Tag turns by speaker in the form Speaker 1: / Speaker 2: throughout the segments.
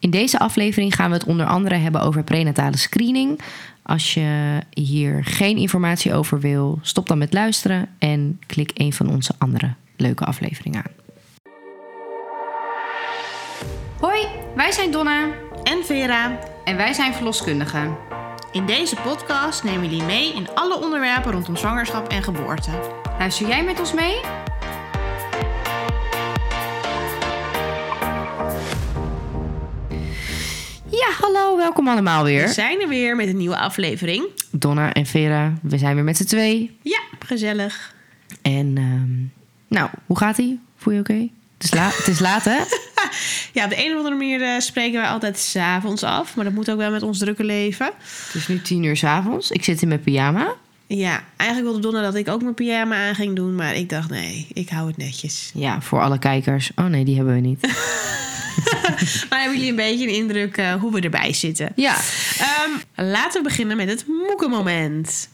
Speaker 1: In deze aflevering gaan we het onder andere hebben over prenatale screening. Als je hier geen informatie over wil, stop dan met luisteren en klik een van onze andere leuke afleveringen aan. Hoi, wij zijn Donna
Speaker 2: en Vera.
Speaker 1: en wij zijn verloskundigen.
Speaker 2: In deze podcast nemen we jullie mee in alle onderwerpen rondom zwangerschap en geboorte.
Speaker 1: Luister jij met ons mee? Ja, hallo, welkom allemaal
Speaker 2: We
Speaker 1: weer.
Speaker 2: zijn er weer met een nieuwe aflevering.
Speaker 1: Donna en Vera, we zijn weer met z'n twee.
Speaker 2: Ja, gezellig.
Speaker 1: En ehm, nou, hoe gaat ie? Voel je oké? Het, la- het is laat, hè?
Speaker 2: Ja, op de een of andere manier eh, spreken wij altijd s'avonds af. Maar dat moet ook wel met ons drukke leven.
Speaker 1: Het is nu tien uur s'avonds. Ik zit in mijn pyjama.
Speaker 2: Ja, eigenlijk wilde Donna dat ik ook mijn pyjama aan ging doen. Maar ik dacht, nee, ik hou het netjes.
Speaker 1: Ja, voor alle kijkers. Oh nee, die hebben we niet.
Speaker 2: Maar hebben jullie een beetje een indruk eh, hoe we erbij zitten?
Speaker 1: Ja,
Speaker 2: Ehm, laten we beginnen met het moekenmoment.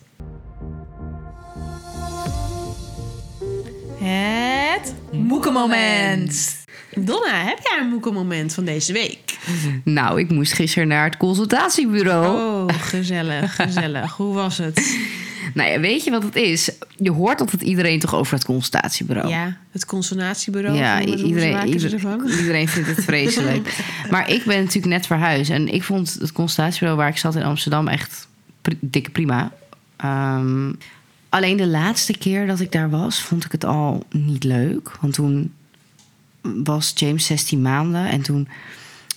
Speaker 2: Het moekenmoment. Donna, heb jij een moekenmoment van deze week?
Speaker 1: nou, ik moest gisteren naar het consultatiebureau.
Speaker 2: Oh, gezellig, gezellig. Hoe was het?
Speaker 1: Nou ja, weet je wat het is? Je hoort altijd iedereen toch over het consultatiebureau.
Speaker 2: Ja, het consultatiebureau.
Speaker 1: Ja, iedereen, ieder- iedereen vindt het vreselijk. maar ik ben natuurlijk net verhuisd. En ik vond het consultatiebureau waar ik zat in Amsterdam echt pri- dikke prima. Ehm, alleen de laatste keer dat ik daar was, vond ik het al niet leuk. Want toen was James 16 maanden. En toen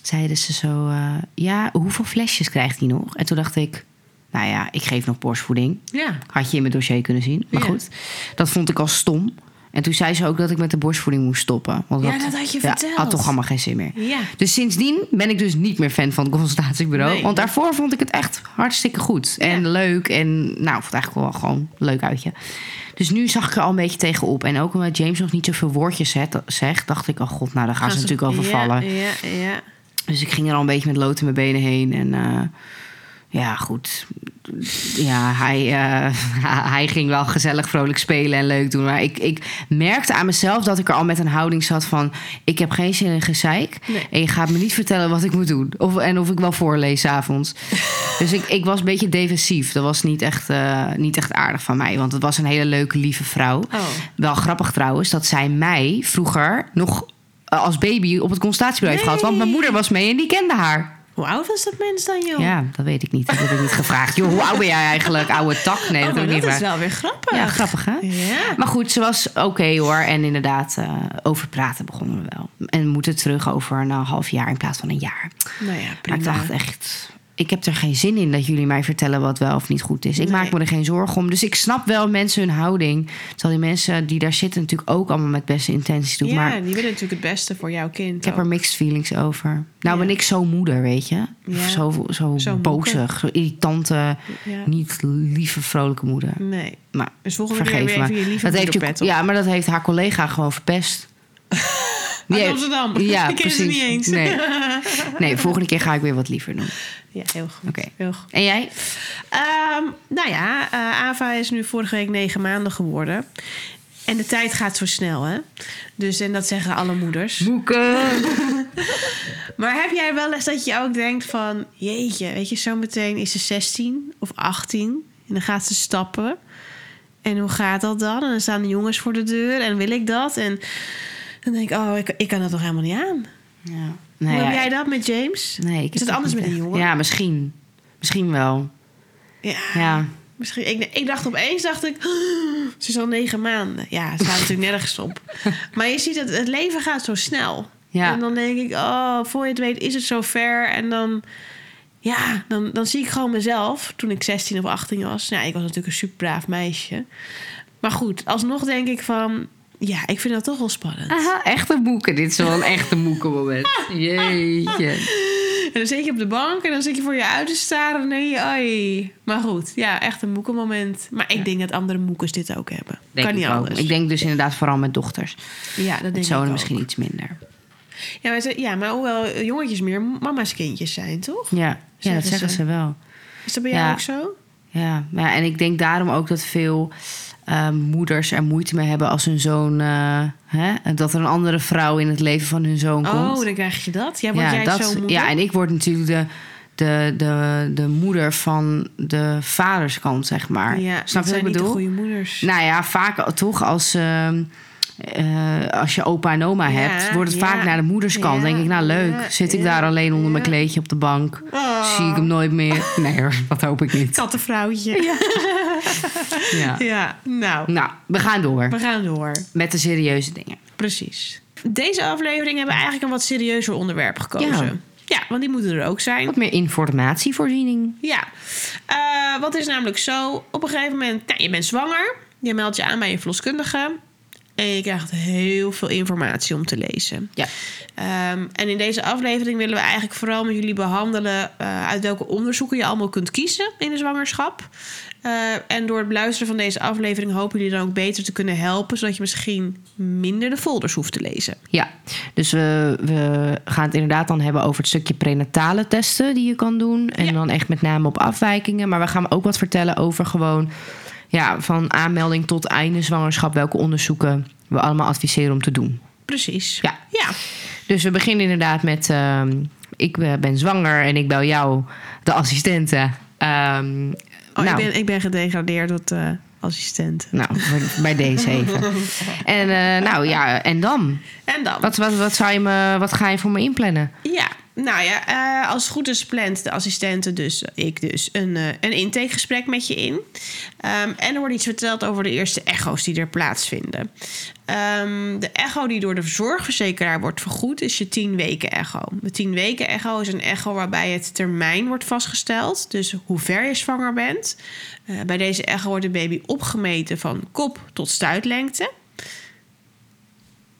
Speaker 1: zeiden ze zo... eh, ja, hoeveel flesjes krijgt hij nog? En toen dacht ik... Nou ja, ik geef nog borstvoeding.
Speaker 2: Ja,
Speaker 1: Had je in mijn dossier kunnen zien. Maar
Speaker 2: Ja.
Speaker 1: goed, dat vond ik al stom. En toen zei ze ook dat ik met de borstvoeding moest stoppen. Want
Speaker 2: Ja, dat had je verteld.
Speaker 1: had toch allemaal geen zin meer.
Speaker 2: ja.
Speaker 1: Dus sindsdien ben ik dus niet meer fan van het consultatiebureau.
Speaker 2: Nee.
Speaker 1: Want daarvoor vond ik het echt hartstikke goed. En
Speaker 2: Ja.
Speaker 1: leuk. En nou, ik vond het eigenlijk wel gewoon een leuk uitje. Dus nu zag ik er al een beetje tegenop. En ook omdat James nog niet zoveel woordjes zegt... dacht ik, oh god, nou daar gaan, ze natuurlijk over vallen.
Speaker 2: Ja, ja.
Speaker 1: Dus ik ging er al een beetje met lood in mijn benen heen. En eh, ja, goed. Ja, hij, eh, hij ging wel gezellig, vrolijk spelen en leuk doen. Maar ik, ik merkte aan mezelf dat ik er al met een houding zat van... ik heb geen zin in gezeik.
Speaker 2: Nee.
Speaker 1: En je gaat me niet vertellen wat ik moet doen. Of, en of ik wel voorlees avonds. dus ik, ik was een beetje defensief. Dat was niet echt, eh, niet echt aardig van mij. Want het was een hele leuke, lieve vrouw.
Speaker 2: Oh.
Speaker 1: Wel grappig trouwens dat zij mij vroeger nog eh, als baby op het consultatiebureau heeft gehad. Want mijn moeder was mee en die kende haar.
Speaker 2: Hoe oud was dat mens dan, joh?
Speaker 1: Ja, dat weet ik niet. Dat heb ik niet gevraagd. Joh, hoe oud ben jij eigenlijk? Oude tak? Nee, dat
Speaker 2: Oh, maar
Speaker 1: niet
Speaker 2: dat is wel weer grappig.
Speaker 1: Ja, grappig hè?
Speaker 2: Ja.
Speaker 1: Maar goed, ze was oké hoor. En inderdaad, eh, over praten begonnen we wel. En we moeten terug over een half jaar in plaats van een jaar.
Speaker 2: Nou ja,
Speaker 1: Maar
Speaker 2: prima.
Speaker 1: ik dacht echt, ik heb er geen zin in dat jullie mij vertellen wat wel of niet goed is. Ik
Speaker 2: Nee.
Speaker 1: maak me er geen zorgen om. Dus ik snap wel mensen hun houding. Terwijl die mensen die daar zitten natuurlijk ook allemaal met beste intenties doen.
Speaker 2: ja,
Speaker 1: Maar
Speaker 2: die willen natuurlijk het beste voor jouw kind.
Speaker 1: ik heb er mixed feelings over. Nou
Speaker 2: Ja.
Speaker 1: ben ik zo moeder, weet je.
Speaker 2: Ja.
Speaker 1: Zo, zo,
Speaker 2: Zo
Speaker 1: bozig, zo irritante,
Speaker 2: Ja.
Speaker 1: niet lieve, vrolijke moeder.
Speaker 2: Nee.
Speaker 1: Maar
Speaker 2: Dus volgende keer weer
Speaker 1: me.
Speaker 2: even je lieve
Speaker 1: dat heeft
Speaker 2: moederpet op.
Speaker 1: ja, maar dat heeft haar collega gewoon verpest.
Speaker 2: Uit
Speaker 1: heeft-
Speaker 2: Amsterdam.
Speaker 1: Ja,
Speaker 2: Ik ken ze
Speaker 1: precies.
Speaker 2: niet eens.
Speaker 1: Nee. Nee, volgende keer ga ik weer wat liever doen.
Speaker 2: Ja, heel goed. Heel goed.
Speaker 1: En jij?
Speaker 2: Ehm, nou ja, eh, Ava is nu vorige week negen maanden geworden. En de tijd gaat zo snel, hè? Dus, en dat zeggen alle moeders.
Speaker 1: Boeken.
Speaker 2: Maar heb jij wel eens dat je ook denkt van... Jeetje, weet je, zometeen is ze 16 of 18. En dan gaat ze stappen. En hoe gaat dat dan? En dan staan de jongens voor de deur. En wil ik dat? En dan denk ik, oh, ik, ik kan dat toch helemaal niet aan.
Speaker 1: Ja.
Speaker 2: Hoe heb jij dat met James?
Speaker 1: nee, ik
Speaker 2: Is het anders met een jongen?
Speaker 1: Ja, misschien. Misschien wel.
Speaker 2: Ja.
Speaker 1: Ja.
Speaker 2: Misschien, ik, ik dacht opeens, dacht ik, ze is al negen maanden. Ja, het staat natuurlijk nergens op. Maar je ziet, het, het leven gaat zo snel.
Speaker 1: Ja.
Speaker 2: En dan denk ik, oh, voor je het weet is het zo ver. En dan, ja, dan, dan zie ik gewoon mezelf toen ik 16 of 18 was. Ja, ik was natuurlijk een super braaf meisje. Maar goed, alsnog denk ik van, ja, ik vind dat toch wel spannend.
Speaker 1: Aha, echte boeken. Dit is wel een echte boekenmoment. Jeetje.
Speaker 2: En dan zit je op de bank en dan zit je voor je uit te staren en denk je. Maar goed, ja, echt een moekenmoment. Maar ik denk dat andere moekers dit ook hebben.
Speaker 1: Denk
Speaker 2: kan niet
Speaker 1: ik ook.
Speaker 2: anders.
Speaker 1: Ik denk dus inderdaad vooral met dochters.
Speaker 2: ja, dat denk
Speaker 1: Met
Speaker 2: ik
Speaker 1: zonen
Speaker 2: ook.
Speaker 1: misschien iets minder.
Speaker 2: Ja maar, ze- ja, maar hoewel jongetjes meer mama's kindjes zijn, toch?
Speaker 1: Ja, ja dat
Speaker 2: Zeggen ze.
Speaker 1: ze wel.
Speaker 2: Is dat bij
Speaker 1: Ja.
Speaker 2: jou ook zo?
Speaker 1: Ja, maar ja, en ik denk daarom ook dat veel eh, moeders er moeite mee hebben als hun zoon. eh, hè, dat er een andere vrouw in het leven van hun zoon komt.
Speaker 2: Oh, dan krijg je dat. Ja, word jij
Speaker 1: dat,
Speaker 2: zo moeder?
Speaker 1: ja, en ik word natuurlijk de, de, de, de moeder van de vaderskant, zeg maar.
Speaker 2: Ja,
Speaker 1: Snap je wat ik
Speaker 2: niet de
Speaker 1: bedoel?
Speaker 2: goede moeders.
Speaker 1: Nou ja, vaak toch als, ehm, eh, als je opa en oma
Speaker 2: Ja,
Speaker 1: hebt, wordt het
Speaker 2: ja.
Speaker 1: vaak naar de moederskant.
Speaker 2: Ja,
Speaker 1: denk ik, nou leuk, zit ik daar alleen onder mijn kleedje op de bank.
Speaker 2: Oh.
Speaker 1: Zie ik hem nooit meer? Nee hoor, dat hoop ik niet.
Speaker 2: Kattenvrouwtje. Ja.
Speaker 1: Ja.
Speaker 2: nou,
Speaker 1: Nou, we gaan door
Speaker 2: we gaan door.
Speaker 1: met de serieuze dingen.
Speaker 2: Precies. Deze aflevering hebben we eigenlijk een wat serieuzer onderwerp gekozen.
Speaker 1: Ja.
Speaker 2: Ja, want die moeten er ook zijn.
Speaker 1: Wat meer informatievoorziening.
Speaker 2: Ja, Eh wat is namelijk zo? Op een gegeven moment, nou, je bent zwanger. Je meldt je aan bij je verloskundige. En je krijgt heel veel informatie om te lezen.
Speaker 1: Ja.
Speaker 2: Ehm, en in deze aflevering willen we eigenlijk vooral met jullie behandelen... eh, uit welke onderzoeken je allemaal kunt kiezen in de zwangerschap. Eh, en door het beluisteren van deze aflevering... hopen jullie dan ook beter te kunnen helpen... zodat je misschien minder de folders hoeft te lezen.
Speaker 1: Ja, dus we, we gaan het inderdaad dan hebben over het stukje prenatale testen die je kan doen. En
Speaker 2: Ja.
Speaker 1: dan echt met name op afwijkingen. Maar we gaan ook wat vertellen over gewoon ja, van aanmelding tot einde zwangerschap. Welke onderzoeken we allemaal adviseren om te doen.
Speaker 2: Precies.
Speaker 1: Ja.
Speaker 2: Ja,
Speaker 1: Dus we beginnen inderdaad met: ehm, ik eh, ben zwanger en ik bel jou, de assistente. Ehm,
Speaker 2: oh,
Speaker 1: nou,
Speaker 2: ik, ben, ik ben gedegradeerd tot eh, assistent.
Speaker 1: nou, bij deze even. En eh, nou ja, en dan?
Speaker 2: En dan?
Speaker 1: Wat, wat, wat, zou je me, wat ga je voor me inplannen?
Speaker 2: Ja, nou ja, eh, als het goed is plant de assistente, dus ik dus, een, eh, een intakegesprek met je in. Ehm, en er wordt iets verteld over de eerste echo's die er plaatsvinden. Ehm, de echo die door de zorgverzekeraar wordt vergoed is je 10 weken echo. De 10 weken echo is een echo waarbij het termijn wordt vastgesteld. Dus hoe ver je zwanger bent. Eh, bij deze echo wordt de baby opgemeten van kop tot stuitlengte.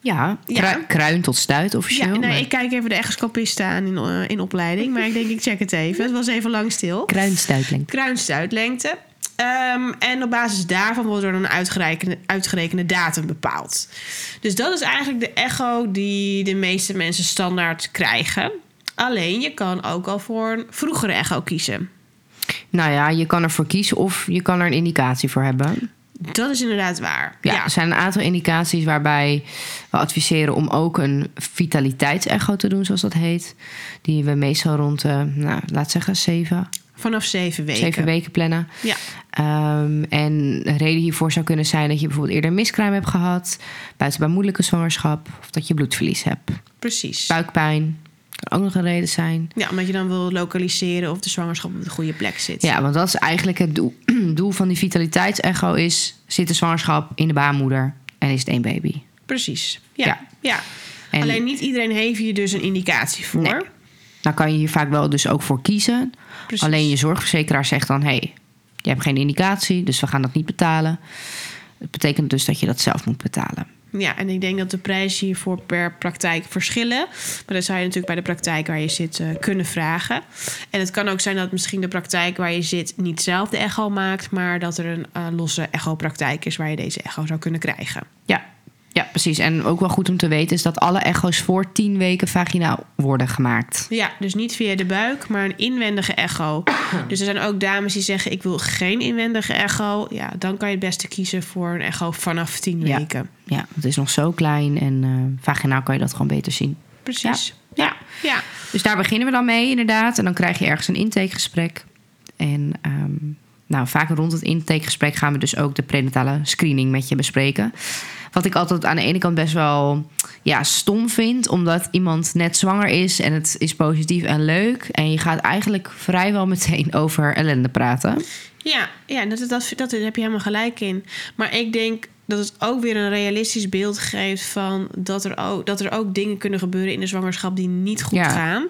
Speaker 1: Ja,
Speaker 2: Ja.
Speaker 1: krui- kruin tot stuit officieel.
Speaker 2: Ja, nee, ik kijk even de echoscopisten aan in, eh, in opleiding. Maar ik denk, ik check het even. Het was even lang stil.
Speaker 1: Kruinstuitlengte.
Speaker 2: Kruinstuitlengte. Ehm, en op basis daarvan wordt er een uitgerekende, uitgerekende datum bepaald. Dus dat is eigenlijk de echo die de meeste mensen standaard krijgen. Alleen je kan ook al voor een vroegere echo kiezen.
Speaker 1: Nou ja, je kan ervoor kiezen of je kan er een indicatie voor hebben.
Speaker 2: Dat is inderdaad waar.
Speaker 1: Ja, er zijn een aantal indicaties waarbij we adviseren om ook een vitaliteitsecho te doen, zoals dat heet. Die we meestal rond, eh, nou, laat zeggen, zeven,
Speaker 2: Vanaf zeven weken.
Speaker 1: zeven weken plannen.
Speaker 2: Ja,
Speaker 1: Ehm, en een reden hiervoor zou kunnen zijn dat je bijvoorbeeld eerder miskraam hebt gehad, buitenbaarmoedelijke zwangerschap, of dat je bloedverlies hebt.
Speaker 2: precies.
Speaker 1: Buikpijn kan ook nog een reden zijn.
Speaker 2: Ja, omdat je dan wil lokaliseren of de zwangerschap op de goede plek zit.
Speaker 1: Ja, want dat is eigenlijk het doel, doel van die vitaliteitsecho is... zit de zwangerschap in de baarmoeder en is het één baby.
Speaker 2: Precies. Ja,
Speaker 1: Ja.
Speaker 2: ja.
Speaker 1: En
Speaker 2: Alleen niet iedereen heeft hier dus een indicatie voor.
Speaker 1: Nee. dan kan je hier vaak wel dus ook voor kiezen.
Speaker 2: Precies.
Speaker 1: Alleen je zorgverzekeraar zegt dan... hé, hey, je hebt geen indicatie, dus we gaan dat niet betalen. Het betekent dus dat je dat zelf moet betalen.
Speaker 2: Ja, en ik denk dat de prijzen hiervoor per praktijk verschillen. Maar dat zou je natuurlijk bij de praktijk waar je zit eh, kunnen vragen. En het kan ook zijn dat misschien de praktijk waar je zit niet zelf de echo maakt, maar dat er een eh, losse echopraktijk is waar je deze echo zou kunnen krijgen.
Speaker 1: Ja. Ja, precies. En ook wel goed om te weten is dat alle echo's voor 10 weken vaginaal worden gemaakt.
Speaker 2: Ja, dus niet via de buik, maar een inwendige echo. Dus er zijn ook dames die zeggen: Ik wil geen inwendige echo. Ja, dan kan je het beste kiezen voor een echo vanaf 10
Speaker 1: Ja.
Speaker 2: weken.
Speaker 1: Ja, het is nog zo klein en eh, vaginaal kan je dat gewoon beter zien.
Speaker 2: Precies. Ja, ja.
Speaker 1: Dus daar beginnen we dan mee, inderdaad. En dan krijg je ergens een intakegesprek. En ehm, nou, vaak rond het intakegesprek gaan we dus ook de prenatale screening met je bespreken. Wat ik altijd aan de ene kant best wel ja, stom vind, omdat iemand net zwanger is en het is positief en leuk. En je gaat eigenlijk vrijwel meteen over ellende praten.
Speaker 2: Ja, ja dat, dat, heb je helemaal gelijk in. Maar ik denk dat het ook weer een realistisch beeld geeft van dat er ook, dat er ook dingen kunnen gebeuren in de zwangerschap die niet goed
Speaker 1: Ja.
Speaker 2: gaan.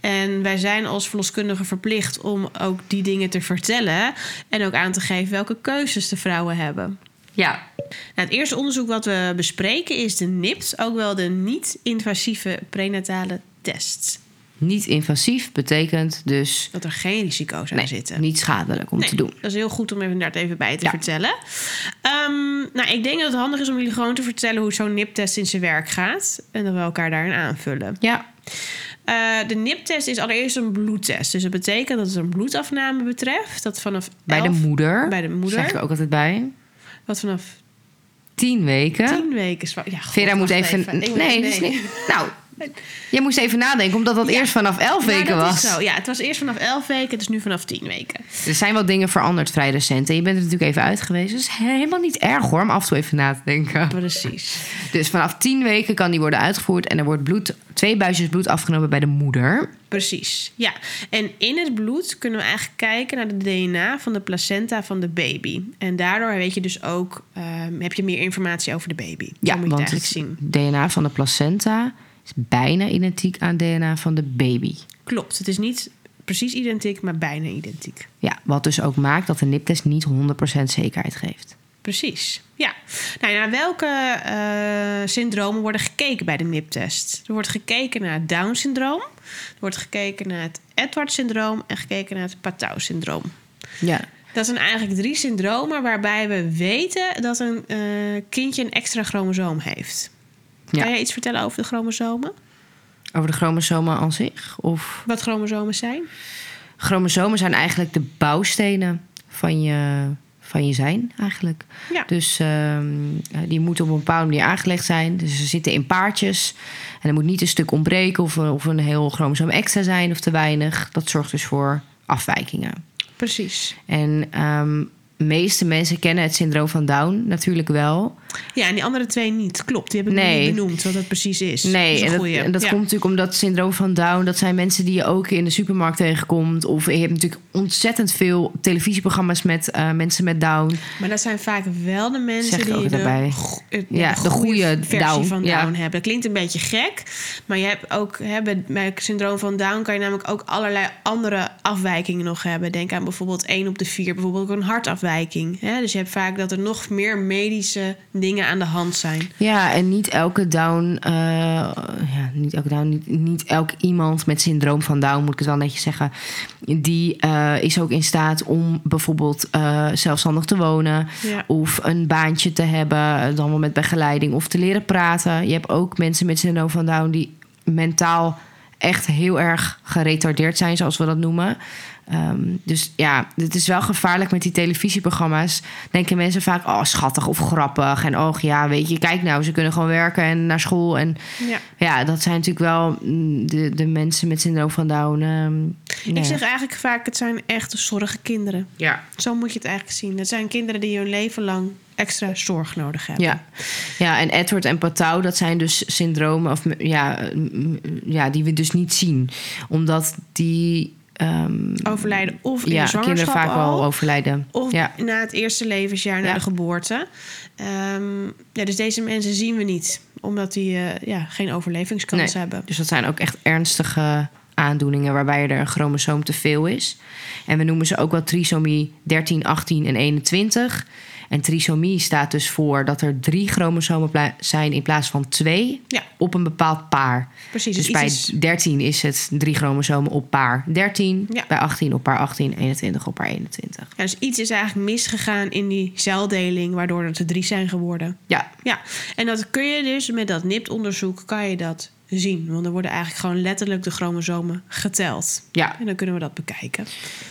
Speaker 2: En wij zijn als verloskundigen verplicht om ook die dingen te vertellen en ook aan te geven welke keuzes de vrouwen hebben.
Speaker 1: Ja.
Speaker 2: Nou, het eerste onderzoek wat we bespreken is de NIPT, ook wel de niet-invasieve prenatale test.
Speaker 1: Niet invasief betekent dus
Speaker 2: Dat er geen risico's aan
Speaker 1: nee,
Speaker 2: zitten.
Speaker 1: niet schadelijk om
Speaker 2: Nee,
Speaker 1: te doen.
Speaker 2: Dat is heel goed om even daar even bij te
Speaker 1: Ja.
Speaker 2: vertellen. Ehm, nou, ik denk dat het handig is om jullie gewoon te vertellen hoe zo'n NIP-test in zijn werk gaat. En dat we elkaar daarin aanvullen.
Speaker 1: Ja,
Speaker 2: Eh, de NIP-test is allereerst een bloedtest. Dus dat betekent dat het een bloedafname betreft. Dat vanaf
Speaker 1: bij de
Speaker 2: 11
Speaker 1: moeder.
Speaker 2: Bij de moeder.
Speaker 1: Zeg ik ook altijd bij.
Speaker 2: Wat vanaf
Speaker 1: Tien weken.
Speaker 2: tien weken zwanger. Ja, god,
Speaker 1: Vera moet even... Nee, is niet... Nou, je moest even nadenken, omdat dat
Speaker 2: Ja.
Speaker 1: eerst vanaf elf
Speaker 2: Maar
Speaker 1: weken
Speaker 2: dat
Speaker 1: was.
Speaker 2: Is zo. Ja, het was eerst vanaf 11 weken, het is nu vanaf 10 weken.
Speaker 1: Er zijn wel dingen veranderd vrij recent. En je bent er natuurlijk even uit geweest. Dus helemaal niet erg hoor, om af en toe even na te denken.
Speaker 2: Precies.
Speaker 1: Dus vanaf tien weken kan die worden uitgevoerd. En er wordt bloed, twee buisjes bloed afgenomen bij de moeder.
Speaker 2: Precies. Ja. En in het bloed kunnen we eigenlijk kijken naar de DNA van de placenta van de baby. En daardoor weet je dus ook, ehm, heb je meer informatie over de baby.
Speaker 1: Ja,
Speaker 2: Zo moet je
Speaker 1: want
Speaker 2: het
Speaker 1: het
Speaker 2: zien.
Speaker 1: DNA van de placenta is bijna identiek aan DNA van de baby.
Speaker 2: Klopt. Het is niet precies identiek, maar bijna identiek.
Speaker 1: Ja, wat dus ook maakt dat de niptest niet 100% zekerheid geeft.
Speaker 2: Precies. Ja. Nou, naar welke eh, syndromen worden gekeken bij de NIP-test? Er wordt gekeken naar het Down-syndroom. Er wordt gekeken naar het Edwards-syndroom en gekeken naar het Patau-syndroom.
Speaker 1: Ja,
Speaker 2: Dat zijn eigenlijk drie syndromen waarbij we weten dat een eh, kindje een extra chromosoom heeft.
Speaker 1: Ja.
Speaker 2: Kan jij iets vertellen over de chromosomen?
Speaker 1: over de chromosomen aan zich? Of
Speaker 2: Wat chromosomen zijn?
Speaker 1: chromosomen zijn eigenlijk de bouwstenen van je, van je zijn eigenlijk.
Speaker 2: Ja.
Speaker 1: Dus ehm, die moeten op een bepaalde manier aangelegd zijn. Dus ze zitten in paardjes. En er moet niet een stuk ontbreken of, een- of een heel chromosoom extra zijn of te weinig. Dat zorgt dus voor afwijkingen.
Speaker 2: Precies.
Speaker 1: En de meeste mensen kennen het syndroom van Down natuurlijk wel.
Speaker 2: Ja, en die andere twee niet. Klopt, die heb ik
Speaker 1: Nee.
Speaker 2: niet benoemd wat dat precies is.
Speaker 1: Nee,
Speaker 2: dat is
Speaker 1: en dat, en dat
Speaker 2: Ja.
Speaker 1: komt natuurlijk omdat syndroom van Down... dat zijn mensen die je ook in de supermarkt tegenkomt. Of je hebt natuurlijk ontzettend veel televisieprogramma's met eh, mensen met Down.
Speaker 2: Maar dat zijn vaak wel de mensen
Speaker 1: Zeg
Speaker 2: die
Speaker 1: ook
Speaker 2: de, eh,
Speaker 1: Ja, de
Speaker 2: goede versie
Speaker 1: Down,
Speaker 2: van
Speaker 1: ja.
Speaker 2: Down hebben. Dat klinkt een beetje gek, maar je hebt ook hè, bij, bij het syndroom van Down kan je namelijk ook allerlei andere afwijkingen nog hebben. Denk aan bijvoorbeeld 1 op de 4, bijvoorbeeld ook een hartafwijking. Hè? Dus je hebt vaak dat er nog meer medische dingen aan de hand zijn.
Speaker 1: Ja, en niet elke Down... eh, ja, niet elke Down, niet, niet elk iemand met syndroom van Down... moet ik het wel netjes zeggen... die eh, is ook in staat om bijvoorbeeld eh, zelfstandig te wonen...
Speaker 2: Ja.
Speaker 1: of een baantje te hebben, dan wel met begeleiding... of te leren praten. Je hebt ook mensen met syndroom van Down... die mentaal echt heel erg geretardeerd zijn, zoals we dat noemen. Ehm, dus ja, het is wel gevaarlijk met die televisieprogramma's. Denken mensen vaak, oh schattig of grappig. En oh ja, weet je, kijk nou, ze kunnen gewoon werken en naar school. En
Speaker 2: Ja.
Speaker 1: ja, dat zijn natuurlijk wel mm, de, de mensen met syndroom van Down. ehm,
Speaker 2: Ik zeg eigenlijk vaak, het zijn echt zorgenkinderen.
Speaker 1: ja.
Speaker 2: Zo moet je het eigenlijk zien. Het zijn kinderen die hun leven lang extra zorg nodig hebben.
Speaker 1: Ja. ja, en Edward en Patau, dat zijn dus syndromen of, ja, ja, die we dus niet zien. Omdat die ehm,
Speaker 2: Overlijden of in
Speaker 1: ja,
Speaker 2: de
Speaker 1: kinderen vaak
Speaker 2: al.
Speaker 1: wel overlijden.
Speaker 2: Of
Speaker 1: ja.
Speaker 2: na het eerste levensjaar, na
Speaker 1: Ja.
Speaker 2: de geboorte. Ehm, ja, dus deze mensen zien we niet. Omdat die eh, ja, geen overlevingskans
Speaker 1: Nee.
Speaker 2: hebben.
Speaker 1: Dus dat zijn ook echt ernstige aandoeningen waarbij er een chromosoom te veel is. En we noemen ze ook wel trisomie 13, 18 en 21. En trisomie staat dus voor dat er drie chromosomen zijn in plaats van twee
Speaker 2: Ja,
Speaker 1: op een bepaald paar.
Speaker 2: precies.
Speaker 1: Dus bij
Speaker 2: is-
Speaker 1: 13 is het drie chromosomen op paar 13.
Speaker 2: Ja.
Speaker 1: Bij 18 op paar 18, 21 op paar 21.
Speaker 2: ja, dus iets is eigenlijk misgegaan in die celdeling... waardoor er te drie zijn geworden.
Speaker 1: Ja,
Speaker 2: Ja, en dat kun je dus met dat NIPT-onderzoek... kan je dat zien. Want er worden eigenlijk gewoon letterlijk de chromosomen geteld.
Speaker 1: ja.
Speaker 2: En dan kunnen we dat bekijken.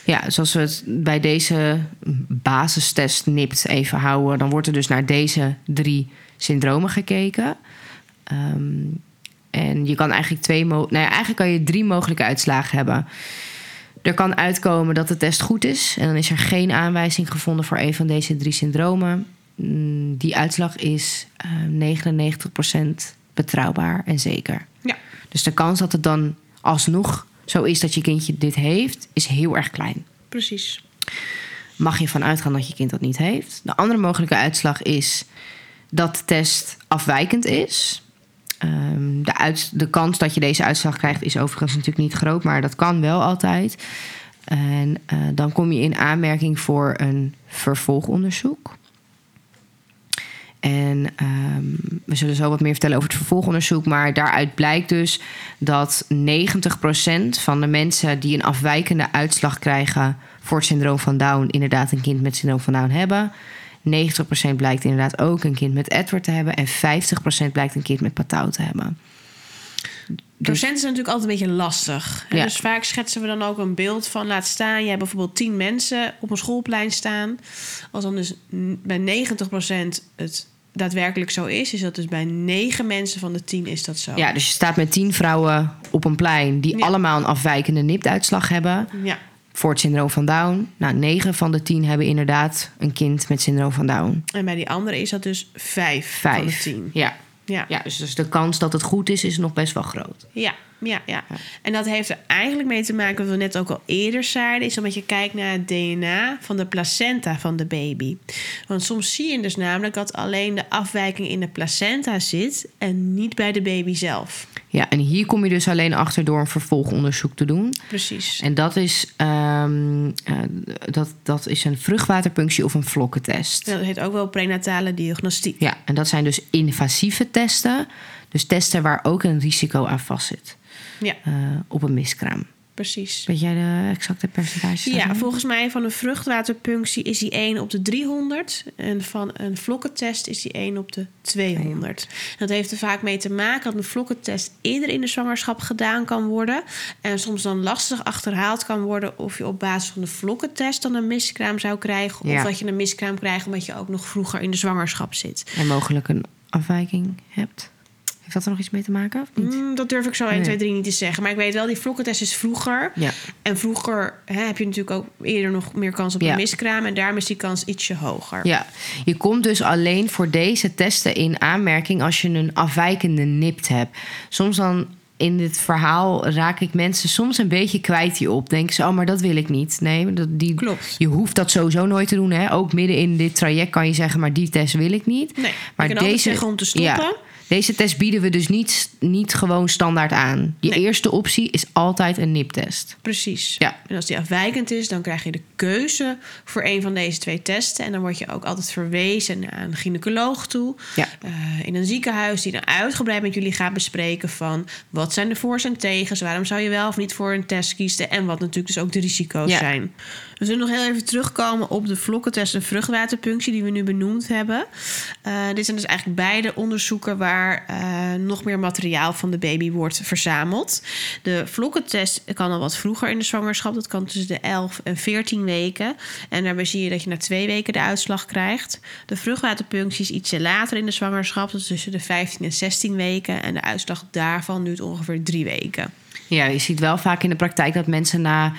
Speaker 1: Ja, zoals we het bij deze basistest NIPT even houden, dan wordt er dus naar deze drie syndromen gekeken. Ehm, en je kan eigenlijk twee, nou ja, eigenlijk kan je drie mogelijke uitslagen hebben. Er kan uitkomen dat de test goed is en dan is er geen aanwijzing gevonden voor een van deze drie syndromen. Mm, Die uitslag is eh 99% betrouwbaar en zeker. Dus de kans dat het dan alsnog zo is dat je kindje dit heeft, is heel erg klein.
Speaker 2: precies.
Speaker 1: Mag je van uitgaan dat je kind dat niet heeft. De andere mogelijke uitslag is dat de test afwijkend is. Ehm, de, uit, de kans dat je deze uitslag krijgt is overigens natuurlijk niet groot, maar dat kan wel altijd. En eh, dan kom je in aanmerking voor een vervolgonderzoek. En ehm, we zullen zo wat meer vertellen over het vervolgonderzoek. Maar daaruit blijkt dus dat 90% van de mensen die een afwijkende uitslag krijgen voor syndroom van Down, inderdaad een kind met syndroom van Down hebben. 90% blijkt inderdaad ook een kind met Edward te hebben. En 50% blijkt een kind met Patau te hebben.
Speaker 2: Procenten zijn natuurlijk altijd een beetje lastig.
Speaker 1: Ja.
Speaker 2: Dus vaak schetsen we dan ook een beeld van... laat staan, jij hebt bijvoorbeeld 10 mensen op een schoolplein staan. Als dan dus bij 90% het daadwerkelijk zo is... is dat dus bij 9 mensen van de 10 is dat zo.
Speaker 1: Ja, dus je staat met tien vrouwen op een plein die
Speaker 2: Ja.
Speaker 1: allemaal een afwijkende NIPT-uitslag hebben
Speaker 2: Ja,
Speaker 1: voor het syndroom van Down. Nou, negen van de tien hebben inderdaad een kind met syndroom van Down.
Speaker 2: en bij die andere is dat dus 5 van de
Speaker 1: Vijf.
Speaker 2: 10.
Speaker 1: Ja.
Speaker 2: Ja.
Speaker 1: ja, dus, dus de kans dat het goed is, is nog best wel groot.
Speaker 2: Ja, ja, ja. En dat heeft er eigenlijk mee te maken, wat we net ook al eerder zeiden, is omdat je kijkt naar het DNA van de placenta van de baby. Want soms zie je dus namelijk dat alleen de afwijking in de placenta zit en niet bij de baby zelf.
Speaker 1: Ja, en hier kom je dus alleen achter door een vervolgonderzoek te doen.
Speaker 2: Precies.
Speaker 1: En dat is, ehm, eh, dat, dat is een vruchtwaterpunctie of een vlokkentest.
Speaker 2: Dat heet ook wel prenatale diagnostiek.
Speaker 1: Ja, en dat zijn dus invasieve testen. Dus testen waar ook een risico aan vastzit
Speaker 2: Ja,
Speaker 1: eh, op een miskraam.
Speaker 2: Precies.
Speaker 1: Weet jij de exacte percentages?
Speaker 2: Ja, volgens mij van een vruchtwaterpunctie is die 1 op de 300. En van een vlokkentest is die 1 op de 200. Dat heeft er vaak mee te maken dat een vlokkentest eerder in de zwangerschap gedaan kan worden. En soms dan lastig achterhaald kan worden of je op basis van de vlokkentest dan een miskraam zou krijgen.
Speaker 1: Ja.
Speaker 2: Of dat je een miskraam krijgt omdat je ook nog vroeger in de zwangerschap zit.
Speaker 1: En mogelijk een afwijking hebt. Heeft dat er nog iets mee te maken of niet?
Speaker 2: Mm, dat durf ik zo 1,
Speaker 1: Nee.
Speaker 2: 2, 3 niet te zeggen. Maar ik weet wel, die vlokkentest is vroeger.
Speaker 1: Ja.
Speaker 2: En vroeger hè, heb je natuurlijk ook eerder nog meer kans op
Speaker 1: Ja.
Speaker 2: een miskraam. En daarom is die kans ietsje hoger.
Speaker 1: Ja, je komt dus alleen voor deze testen in aanmerking als je een afwijkende NIPT hebt. Soms dan in dit verhaal raak ik mensen soms een beetje kwijt hierop. Denken ze, oh, maar dat wil ik niet. Nee, dat, die,
Speaker 2: Klopt.
Speaker 1: je hoeft dat sowieso nooit te doen. Hè? Ook midden in dit traject kan je zeggen, maar die test wil ik niet.
Speaker 2: Nee, je kan altijd zeggen om te stoppen.
Speaker 1: Ja, deze test bieden we dus niet, niet gewoon standaard aan. Je
Speaker 2: Nee.
Speaker 1: eerste optie is altijd een NIPT-test.
Speaker 2: Precies.
Speaker 1: Ja.
Speaker 2: En als die afwijkend is, dan krijg je de keuze voor een van deze twee testen. En dan word je ook altijd verwezen naar een gynaecoloog toe.
Speaker 1: Ja.
Speaker 2: Eh, in een ziekenhuis die dan uitgebreid met jullie gaat bespreken van... wat zijn de voor's en tegens? Waarom zou je wel of niet voor een test kiezen? En wat natuurlijk dus ook de risico's
Speaker 1: Ja.
Speaker 2: zijn. We zullen nog heel even terugkomen op de vlokkentest en vruchtwaterpunctie... die we nu benoemd hebben. Eh, dit zijn dus eigenlijk beide onderzoeken... waar eh, nog meer materiaal van de baby wordt verzameld. De vlokkentest kan al wat vroeger in de zwangerschap. Dat kan tussen de 11 en 14 weken. En daarbij zie je dat je na twee weken de uitslag krijgt. De vruchtwaterpunctie is ietsje later in de zwangerschap. Dat is tussen de 15 en 16 weken. En de uitslag daarvan duurt ongeveer drie weken.
Speaker 1: Ja, je ziet wel vaak in de praktijk dat mensen na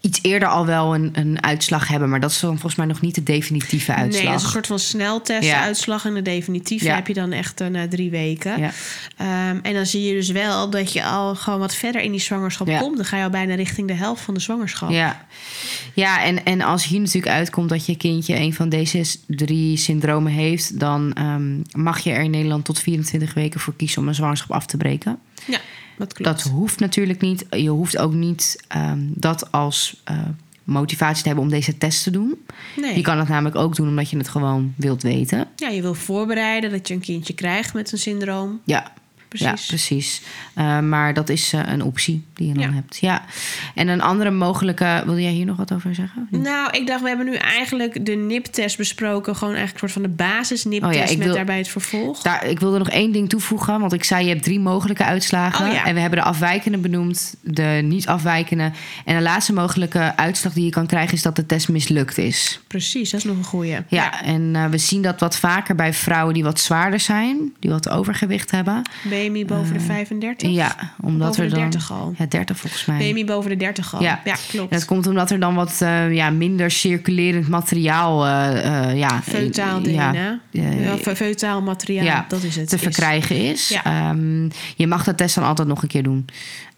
Speaker 1: iets eerder al wel een, een uitslag hebben. Maar dat is dan volgens mij nog niet de definitieve uitslag.
Speaker 2: Nee, dat is een soort van sneltest,
Speaker 1: Ja.
Speaker 2: uitslag. En de definitieve
Speaker 1: Ja.
Speaker 2: heb je dan echt eh, na drie weken.
Speaker 1: Ja.
Speaker 2: Ehm, en dan zie je dus wel dat je al gewoon wat verder in die zwangerschap komt. Dan ga je al bijna richting de helft van de zwangerschap.
Speaker 1: Ja, ja en, en als hier natuurlijk uitkomt dat je kindje een van deze drie syndromen heeft, dan ehm, mag je er in Nederland tot 24 weken voor kiezen om een zwangerschap af te breken.
Speaker 2: Ja, dat klopt.
Speaker 1: Dat hoeft natuurlijk niet. Je hoeft ook niet ehm, dat als eh, motivatie te hebben om deze test te doen.
Speaker 2: nee.
Speaker 1: Je kan het namelijk ook doen omdat je het gewoon wilt weten.
Speaker 2: Ja, je wil voorbereiden dat je een kindje krijgt met een syndroom.
Speaker 1: Ja,
Speaker 2: Precies.
Speaker 1: Ja, precies. Eh, maar dat is eh, een optie die je dan
Speaker 2: Ja.
Speaker 1: hebt. Ja. En een andere mogelijke. Wil jij hier nog wat over zeggen?
Speaker 2: Nou, ik dacht, we hebben nu eigenlijk de NIP-test besproken. Gewoon eigenlijk een soort van de basis NIP-test
Speaker 1: Oh ja,
Speaker 2: met
Speaker 1: wil-
Speaker 2: daarbij het vervolg.
Speaker 1: Daar, ik wilde nog één ding toevoegen. Want ik zei, je hebt drie mogelijke uitslagen.
Speaker 2: Oh.
Speaker 1: En we hebben de afwijkende benoemd, de niet afwijkende. En de laatste mogelijke uitslag die je kan krijgen... is dat de test mislukt is.
Speaker 2: Precies, dat is nog een goeie.
Speaker 1: Ja, en eh, we zien dat wat vaker bij vrouwen die wat zwaarder zijn... die wat overgewicht hebben.
Speaker 2: BMI boven de 35?
Speaker 1: Eh, Ja, omdat
Speaker 2: Boven
Speaker 1: er
Speaker 2: de
Speaker 1: dan...
Speaker 2: 30 al.
Speaker 1: Ja, 30 volgens mij.
Speaker 2: BMI boven de 30 al.
Speaker 1: Ja.
Speaker 2: Ja, klopt.
Speaker 1: En dat komt omdat er dan wat eh, ja, minder circulerend materiaal... eh, ja,
Speaker 2: Feutaal
Speaker 1: ja,
Speaker 2: DNA. Ja, fe- feutaal materiaal, dat is het.
Speaker 1: te verkrijgen is.
Speaker 2: Ja.
Speaker 1: Ehm, je mag de test dan altijd nog een keer doen.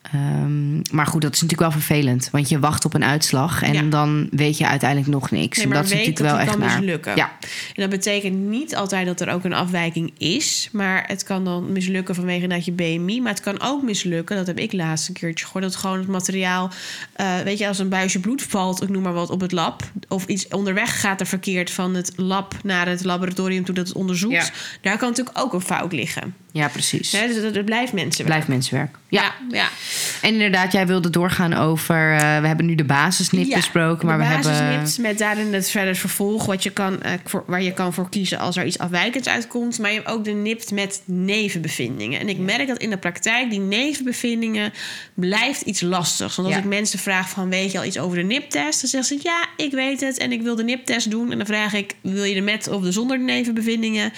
Speaker 1: Ehm, maar goed, dat is natuurlijk wel vervelend. Want je wacht op een uitslag en
Speaker 2: Ja.
Speaker 1: dan weet je uiteindelijk nog niks.
Speaker 2: Nee, maar
Speaker 1: dat is
Speaker 2: weet
Speaker 1: natuurlijk
Speaker 2: dat
Speaker 1: wel
Speaker 2: die
Speaker 1: echt
Speaker 2: kan
Speaker 1: naar.
Speaker 2: mislukken.
Speaker 1: Ja,
Speaker 2: En dat betekent niet altijd dat er ook een afwijking is. Maar het kan dan mislukken vanwege dat je BMI. Maar het kan ook mislukken, dat heb ik laatst een keertje gehoord... dat gewoon het materiaal, eh, weet je, als een buisje bloed valt... ik noem maar wat, op het lab... of iets onderweg gaat er verkeerd van het lab naar het laboratorium... toe dat het onderzoekt,
Speaker 1: Ja.
Speaker 2: daar kan natuurlijk ook een fout liggen.
Speaker 1: ja precies.
Speaker 2: Dus het, het blijft mensenwerk.
Speaker 1: Blijft mensenwerk. Ja.
Speaker 2: ja.
Speaker 1: En inderdaad, jij wilde doorgaan over... eh, we hebben nu de basisnip
Speaker 2: Ja,
Speaker 1: besproken, maar
Speaker 2: de
Speaker 1: we hebben...
Speaker 2: basisnipt met daarin het verder vervolg wat je kan, eh, voor, waar je kan voor kiezen als er iets afwijkends uitkomt. Maar je hebt ook de nipt met nevenbevindingen. En ik merk dat in de praktijk die nevenbevindingen blijft iets lastigs. Want als
Speaker 1: Ja.
Speaker 2: ik mensen vraag van weet je al iets over de niptest? Dan zeggen ze ja, ik weet het en ik wil de niptest doen. En dan vraag ik wil je de met of de zonder nevenbevindingen?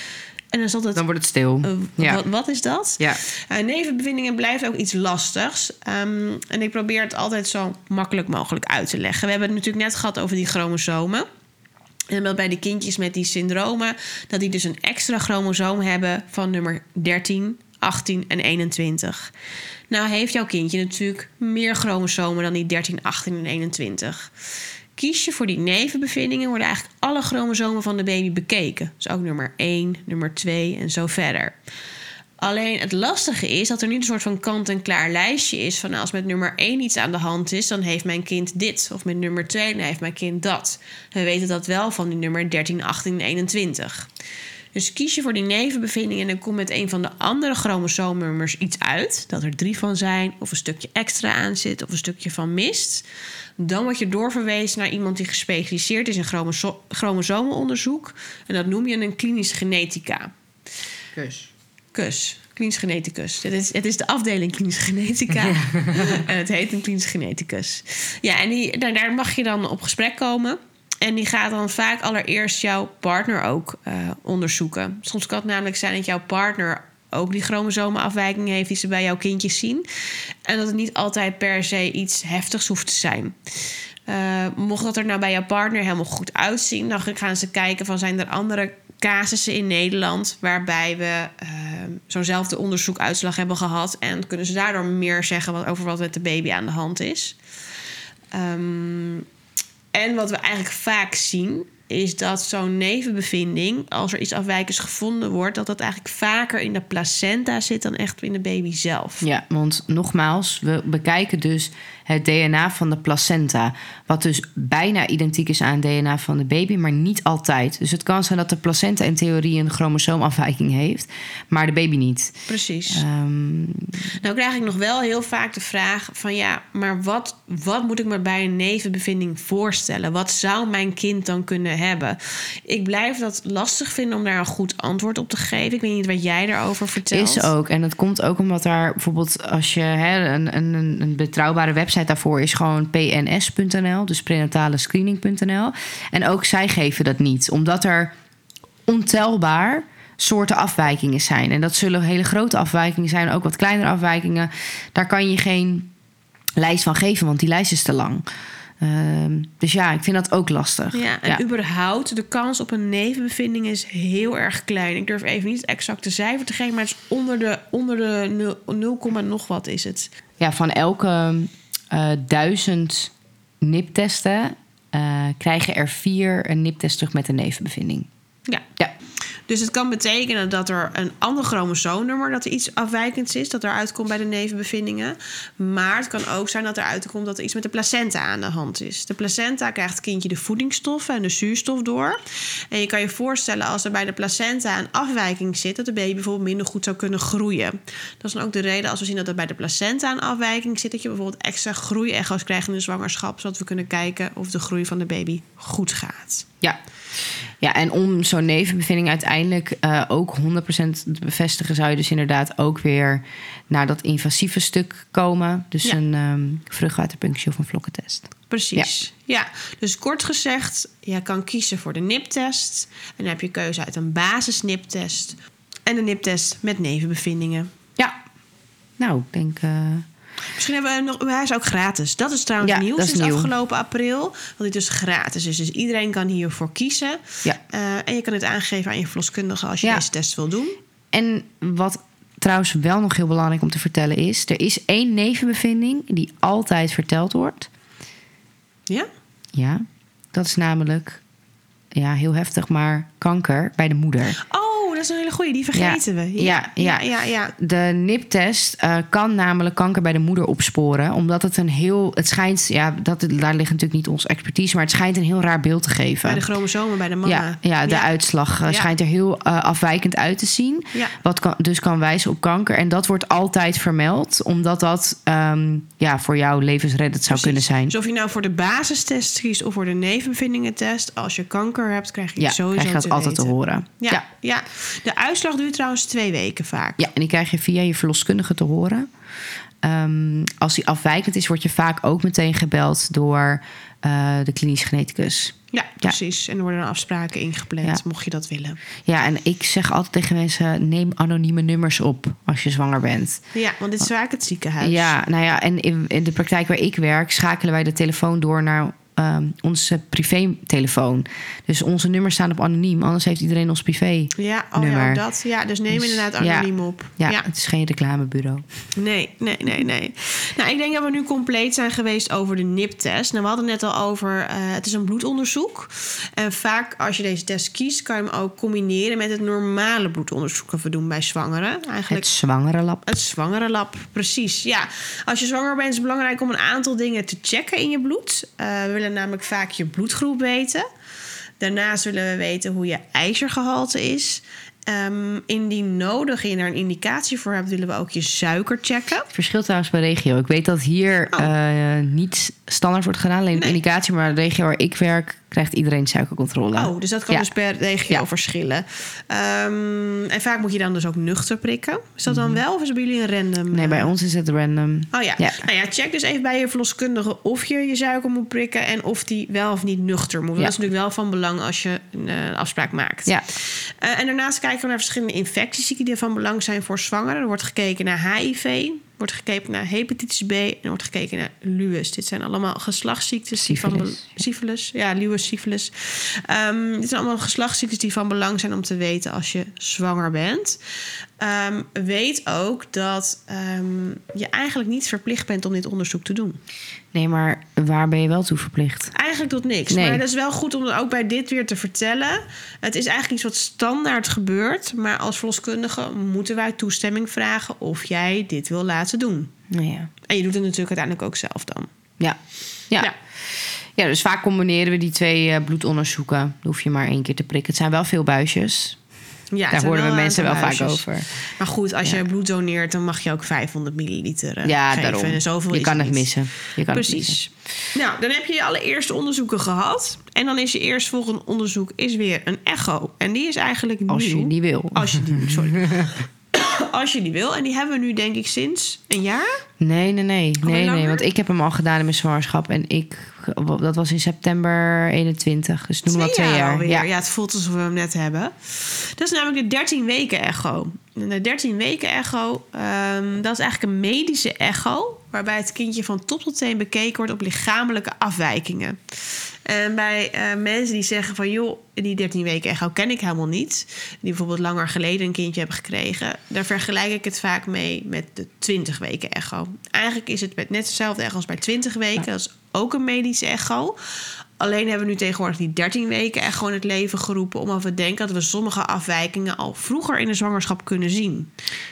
Speaker 2: En dan altijd
Speaker 1: Dan wordt het stil.
Speaker 2: eh,
Speaker 1: ja.
Speaker 2: wat, wat is dat?
Speaker 1: ja.
Speaker 2: Uh, nevenbevindingen blijft ook iets lastigs. Ehm, en ik probeer het altijd zo makkelijk mogelijk uit te leggen. We hebben het natuurlijk net gehad over die chromosomen. En dat bij de kindjes met die syndromen... dat die dus een extra chromosoom hebben van nummer 13, 18 en 21. Nou heeft jouw kindje natuurlijk meer chromosomen dan die 13, 18 en 21. Kies je voor die nevenbevindingen... worden eigenlijk alle chromosomen van de baby bekeken. Dus ook nummer 1, nummer 2 en zo verder. Alleen het lastige is dat er niet een soort van kant-en-klaar lijstje is van als met nummer 1 iets aan de hand is, dan heeft mijn kind dit. Of met nummer 2, dan heeft mijn kind dat. We weten dat wel van die nummer 13, 18 en 21. Dus kies je voor die nevenbevinding en dan komt met een van de andere chromosoomnummers iets uit, dat er drie van zijn, of een stukje extra aan zit, of een stukje van mist. Dan word je doorverwezen naar iemand die gespecialiseerd is in chromoso- chromosomenonderzoek. En dat noem je een klinisch genetica.
Speaker 1: Kus.
Speaker 2: Kus. Klinisch geneticus. Het is, het is de afdeling klinische genetica. en het heet een klinisch geneticus. Ja, en die, daar, daar mag je dan op gesprek komen. En die gaat dan vaak allereerst jouw partner ook eh, onderzoeken. Soms kan het namelijk zijn dat jouw partner ook die chromosomenafwijking heeft die ze bij jouw kindjes zien. En dat het niet altijd per se iets heftigs hoeft te zijn. Eh, mocht dat er nou bij jouw partner helemaal goed uitzien, dan gaan ze kijken van zijn er andere casussen in Nederland waarbij we eh, zo'nzelfde onderzoekuitslag hebben gehad en kunnen ze daardoor meer zeggen wat, over wat met de baby aan de hand is. Ehm, en wat we eigenlijk vaak zien, is dat zo'n nevenbevinding, als er iets afwijkends gevonden wordt, dat dat eigenlijk vaker in de placenta zit dan echt in de baby zelf.
Speaker 1: Ja, want nogmaals, we bekijken dus het DNA van de placenta. Wat dus bijna identiek is aan het DNA van de baby, maar niet altijd. Dus het kan zijn dat de placenta in theorie een chromosoomafwijking heeft, maar de baby niet.
Speaker 2: Precies.
Speaker 1: Ehm,
Speaker 2: Nou krijg ik nog wel heel vaak de vraag van ja, maar wat, wat moet ik me bij een nevenbevinding voorstellen? Wat zou mijn kind dan kunnen hebben? Ik blijf dat lastig vinden om daar een goed antwoord op te geven. Ik weet niet wat jij daarover vertelt.
Speaker 1: Is ook. En dat komt ook omdat daar bijvoorbeeld als je hè, een, een, een betrouwbare website daarvoor is gewoon pns.nl, dus prenatalescreening.nl. En ook zij geven dat niet, omdat er ontelbaar soorten afwijkingen zijn. En dat zullen hele grote afwijkingen zijn, ook wat kleinere afwijkingen. Daar kan je geen lijst van geven, want die lijst is te lang. Ehm, dus ja, ik vind dat ook lastig.
Speaker 2: Ja, en überhaupt, de kans op een nevenbevinding is heel erg klein. Ik durf even niet het exacte cijfer te geven, maar het is onder de, onder de 0, 0, nog wat is het.
Speaker 1: Ja, van elke eh, duizend niptesten eh, krijgen er vier een niptest terug met een nevenbevinding.
Speaker 2: Ja.
Speaker 1: Ja,
Speaker 2: Dus het kan betekenen dat er een ander chromosoomnummer, dat er iets afwijkends is, dat er uitkomt bij de nevenbevindingen. Maar het kan ook zijn dat er uitkomt dat er iets met de placenta aan de hand is. De placenta krijgt het kindje de voedingsstoffen en de zuurstof door. En je kan je voorstellen als er bij de placenta een afwijking zit, dat de baby bijvoorbeeld minder goed zou kunnen groeien. Dat is dan ook de reden als we zien dat er bij de placenta een afwijking zit, dat je bijvoorbeeld extra groeiecho's krijgt in de zwangerschap, zodat we kunnen kijken of de groei van de baby goed gaat.
Speaker 1: ja. Ja en om zo'n nevenbevinding uiteindelijk eh, ook 100% te bevestigen, zou je dus inderdaad ook weer naar dat invasieve stuk komen. Dus
Speaker 2: Ja.
Speaker 1: een ehm vruchtwaterpunctie of een vlokkentest.
Speaker 2: Precies. Ja. dus kort gezegd, je kan kiezen voor de NIP-test. En dan heb je keuze uit een basis-NIP-test en een NIP-test met nevenbevindingen.
Speaker 1: Ja, nou, ik denk. eh,
Speaker 2: Misschien hebben we nog, hij is ook gratis. Dat is trouwens
Speaker 1: Ja,
Speaker 2: nieuw sinds
Speaker 1: nieuw.
Speaker 2: afgelopen april. Want dit dus gratis is. Dus iedereen kan hiervoor kiezen.
Speaker 1: ja.
Speaker 2: Eh, en je kan het aangeven aan je verloskundige als je
Speaker 1: Ja.
Speaker 2: deze test wil doen.
Speaker 1: En wat trouwens wel nog heel belangrijk om te vertellen is: er is één nevenbevinding die altijd verteld wordt.
Speaker 2: Ja?
Speaker 1: Ja, dat is namelijk, ja, heel heftig, maar kanker bij de moeder.
Speaker 2: Oh, is een hele goeie. Die vergeten we.
Speaker 1: Ja, ja.
Speaker 2: ja, ja.
Speaker 1: De NIP-test eh, kan namelijk kanker bij de moeder opsporen. Omdat het een heel... Het schijnt... Ja, dat, daar ligt natuurlijk niet onze expertise... maar het schijnt een heel raar beeld te geven.
Speaker 2: Bij de chromosomen bij de mama.
Speaker 1: Ja, ja, de uitslag eh, schijnt er heel eh, afwijkend uit te zien.
Speaker 2: Ja.
Speaker 1: Wat kan, dus kan wijzen op kanker. En dat wordt altijd vermeld, omdat dat ehm, ja, voor jou levensreddend zou kunnen zijn.
Speaker 2: Dus of je nou voor de basistest kiest of voor de nevenvindingentest, als je kanker hebt, krijg je
Speaker 1: Ja,
Speaker 2: sowieso
Speaker 1: krijg je dat
Speaker 2: te
Speaker 1: altijd te horen.
Speaker 2: Ja,
Speaker 1: Ja.
Speaker 2: De uitslag duurt trouwens twee weken vaak.
Speaker 1: Ja, en die krijg je via je verloskundige te horen. Ehm, als die afwijkend is, word je vaak ook meteen gebeld door eh, de klinisch geneticus.
Speaker 2: Ja, precies. En er worden dan afspraken ingepland,
Speaker 1: Ja.
Speaker 2: mocht je dat willen.
Speaker 1: Ja, en ik zeg altijd tegen mensen: neem anonieme nummers op als je zwanger bent.
Speaker 2: Ja, want dit is vaak het ziekenhuis.
Speaker 1: Ja, nou ja, en in, in de praktijk waar ik werk, schakelen wij de telefoon door naar ehm, onze privé-telefoon. Dus onze nummers staan op anoniem, anders heeft iedereen ons privé.
Speaker 2: Ja, oh ja,
Speaker 1: Nummer.
Speaker 2: dat. Ja, dus neem
Speaker 1: Dus,
Speaker 2: inderdaad
Speaker 1: ja.
Speaker 2: anoniem op.
Speaker 1: Ja,
Speaker 2: ja.
Speaker 1: het is geen reclamebureau.
Speaker 2: Nee, nee, nee, nee. Nou, ik denk dat we nu compleet zijn geweest over de NIP-test. Nou, we hadden net al over, eh, het is een bloedonderzoek. En vaak als je deze test kiest, kan je hem ook combineren met het normale bloedonderzoek dat we doen bij zwangeren. Eigenlijk
Speaker 1: Het zwangere lab.
Speaker 2: het zwangere lab, precies. Ja, als je zwanger bent is het belangrijk om een aantal dingen te checken in je bloed. Eh, we willen namelijk vaak je bloedgroep weten. Daarnaast willen we weten hoe je ijzergehalte is. Ehm, indien nodig je er een indicatie voor hebt, willen we ook je suiker checken.
Speaker 1: Het verschilt trouwens per regio. Ik weet dat hier
Speaker 2: Oh.
Speaker 1: eh, niet standaard wordt gedaan, alleen
Speaker 2: Nee.
Speaker 1: indicatie. Maar de regio waar ik werk, krijgt iedereen suikercontrole.
Speaker 2: Oh, dus dat kan
Speaker 1: Ja.
Speaker 2: dus per regio
Speaker 1: Ja.
Speaker 2: verschillen. Ehm, en vaak moet je dan dus ook nuchter prikken. Is dat dan wel of is het bij jullie een random?
Speaker 1: Mhm. Nee, bij
Speaker 2: eh,
Speaker 1: ons is het random.
Speaker 2: Oh ja.
Speaker 1: Ja.
Speaker 2: Nou ja, check dus even bij je verloskundige of je je suiker moet prikken en of die wel of niet nuchter moet. Dat is natuurlijk wel van belang als je een eh, afspraak maakt.
Speaker 1: Ja.
Speaker 2: Eh, en daarnaast kijken we naar verschillende infecties die van belang zijn voor zwangeren. Er wordt gekeken naar HIV, wordt gekeken naar hepatitis B en wordt gekeken naar lues. Dit zijn allemaal geslachtsziektes die van
Speaker 1: Syphilis.
Speaker 2: ja, lues, syphilis. Ehm, dit zijn allemaal geslachtsziektes die van belang zijn om te weten als je zwanger bent. Ehm, weet ook dat ehm, je eigenlijk niet verplicht bent om dit onderzoek te doen.
Speaker 1: Nee, maar waar ben je wel toe verplicht?
Speaker 2: Eigenlijk tot niks.
Speaker 1: Nee.
Speaker 2: Maar dat is wel goed om ook bij dit weer te vertellen. Het is eigenlijk iets wat standaard gebeurt. Maar als verloskundige moeten wij toestemming vragen of jij dit wil laten doen.
Speaker 1: Nou ja.
Speaker 2: En je doet het natuurlijk uiteindelijk ook zelf dan.
Speaker 1: Ja. Ja.
Speaker 2: Ja.
Speaker 1: ja. dus vaak combineren we die twee eh, bloedonderzoeken. Dan hoef je maar één keer te prikken. Het zijn wel veel buisjes.
Speaker 2: Ja, het
Speaker 1: Daar horen we mensen wel vaak over.
Speaker 2: Maar goed, als
Speaker 1: Ja.
Speaker 2: je bloed doneert, dan mag je ook 500 milliliter eh,
Speaker 1: Ja,
Speaker 2: geven.
Speaker 1: daarom.
Speaker 2: En zoveel
Speaker 1: Je kan het
Speaker 2: niet.
Speaker 1: missen. Je kan het missen.
Speaker 2: Precies. Nou, dan heb je je allereerste onderzoeken gehad. En dan is je eerstvolgende onderzoek is weer een echo. En die is eigenlijk
Speaker 1: Als
Speaker 2: nieuw.
Speaker 1: je die wil.
Speaker 2: Als je die, sorry. Als je die wil. En die hebben we nu denk ik sinds een jaar.
Speaker 1: Nee, nee, nee. Nee, nee. Want ik heb hem al gedaan in mijn zwangerschap. En ik, dat was in september 21. Dus noem maar twee jaar.
Speaker 2: alweer.
Speaker 1: Ja.
Speaker 2: Ja. het voelt alsof we hem net hebben. Dat is namelijk de 13 weken echo. De 13 weken echo, ehm, dat is eigenlijk een medische echo... waarbij het kindje van top tot teen bekeken wordt op lichamelijke afwijkingen. En bij eh, mensen die zeggen van... joh, die 13 weken echo ken ik helemaal niet... die bijvoorbeeld langer geleden een kindje hebben gekregen... daar vergelijk ik het vaak mee met de 20 weken echo. Eigenlijk is het met net hetzelfde echo als bij 20 weken. Dat is ook een medische echo... Alleen hebben we nu tegenwoordig die 13 weken echt gewoon in het leven geroepen. Omdat we denken dat we sommige afwijkingen al vroeger in de zwangerschap kunnen zien.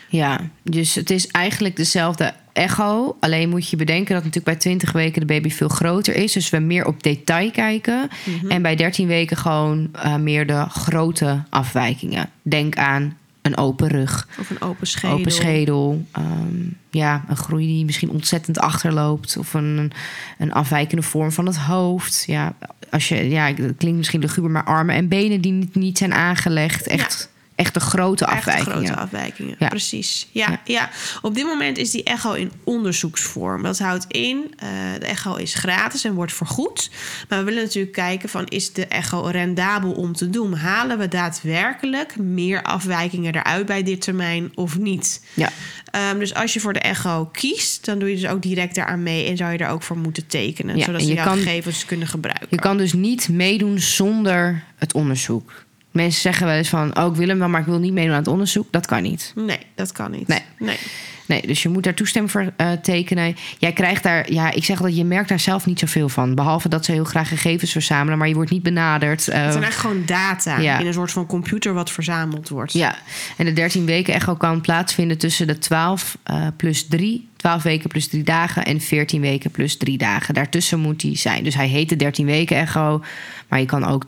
Speaker 1: Ja, dus het is eigenlijk dezelfde echo. Alleen moet je bedenken dat natuurlijk bij 20 weken de baby veel groter is. Dus we meer op detail kijken.
Speaker 2: Mhm.
Speaker 1: En bij 13 weken gewoon eh, meer de grote afwijkingen. Denk aan een open rug,
Speaker 2: Of een open schedel.
Speaker 1: open schedel. ehm, ja, een groei die misschien ontzettend achterloopt. Of een, een afwijkende vorm van het hoofd. Ja, als je, ja, het klinkt misschien luguber, maar armen en benen die niet, niet zijn aangelegd. Echt, echt de grote afwijkingen.
Speaker 2: grote afwijkingen,
Speaker 1: Ja.
Speaker 2: precies. Ja,
Speaker 1: Ja.
Speaker 2: ja. op dit moment is die echo in onderzoeksvorm. Dat houdt in, eh, de echo is gratis en wordt vergoed. Maar we willen natuurlijk kijken van, is de echo rendabel om te doen? Halen we daadwerkelijk meer afwijkingen eruit bij dit termijn of niet?
Speaker 1: Ja.
Speaker 2: Ehm, dus als je voor de echo kiest, dan doe je dus ook direct daaraan mee en zou je daar ook voor moeten tekenen,
Speaker 1: Ja,
Speaker 2: zodat ze
Speaker 1: je
Speaker 2: jouw
Speaker 1: kan-
Speaker 2: gegevens kunnen gebruiken.
Speaker 1: Je kan dus niet meedoen zonder het onderzoek. Mensen zeggen wel eens van, oh ik wil hem wel, maar ik wil niet meedoen aan het onderzoek. Dat kan niet.
Speaker 2: Nee, dat kan niet.
Speaker 1: Nee.
Speaker 2: nee.
Speaker 1: Nee, dus je moet daar toestemming voor eh, tekenen. Jij krijgt daar, ja, ik zeg dat je merkt daar zelf niet zoveel van. Behalve dat ze heel graag gegevens verzamelen, maar je wordt niet benaderd. eh,
Speaker 2: Het zijn eigenlijk gewoon data
Speaker 1: Ja.
Speaker 2: in een soort van computer wat verzameld wordt.
Speaker 1: ja, en de 13 weken echo kan plaatsvinden tussen de 12 eh, plus 3, 12 weken plus 3 dagen en 14 weken plus 3 dagen. Daartussen moet die zijn. Dus hij heet de 13 weken echo, maar je kan ook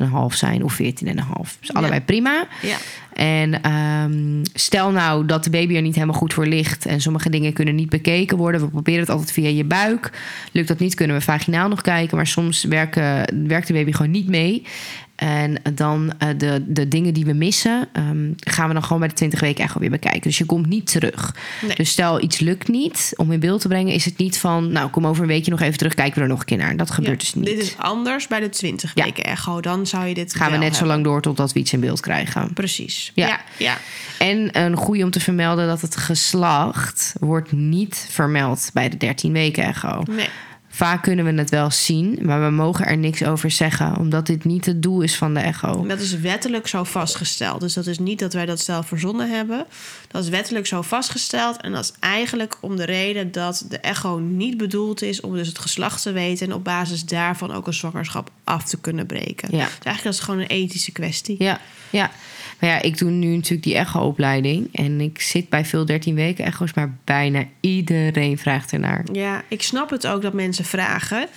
Speaker 1: 12,5 zijn of 14,5. Dus allebei prima.
Speaker 2: Ja.
Speaker 1: En ehm, stel nou dat de baby er niet helemaal goed voor ligt en sommige dingen kunnen niet bekeken worden. We proberen het altijd via je buik. Lukt dat niet, kunnen we vaginaal nog kijken. Maar soms werken, werkt de baby gewoon niet mee. En dan eh, de, de dingen die we missen, ehm, gaan we dan gewoon bij de 20 weken echt weer bekijken. Dus je komt niet terug.
Speaker 2: Nee.
Speaker 1: Dus stel iets lukt niet om in beeld te brengen, is het niet van, nou kom over een weekje nog even terug, kijken we er nog een keer naar. Dat gebeurt
Speaker 2: Ja,
Speaker 1: dus niet.
Speaker 2: Dit is anders bij de 20
Speaker 1: Ja.
Speaker 2: weken echo. Dan zou je dit
Speaker 1: gaan we net zo lang door totdat we iets in beeld krijgen.
Speaker 2: Precies.
Speaker 1: Ja.
Speaker 2: Ja. ja.
Speaker 1: En een goede om te vermelden dat het geslacht wordt niet vermeld bij de 13 weken echo.
Speaker 2: Nee.
Speaker 1: Vaak kunnen we het wel zien, maar we mogen er niks over zeggen, omdat dit niet het doel is van de echo.
Speaker 2: Dat is wettelijk zo vastgesteld. Dus dat is niet dat wij dat zelf verzonnen hebben. Dat is wettelijk zo vastgesteld. En dat is eigenlijk om de reden dat de echo niet bedoeld is om dus het geslacht te weten. En op basis daarvan ook een zwangerschap af te kunnen breken.
Speaker 1: Ja.
Speaker 2: Dus eigenlijk is gewoon een ethische kwestie.
Speaker 1: Ja, ja. Ja, ik doe nu natuurlijk die echo-opleiding en ik zit bij veel 13 weken echo's, maar bijna iedereen vraagt ernaar.
Speaker 2: Ja, ik snap het ook dat mensen vragen.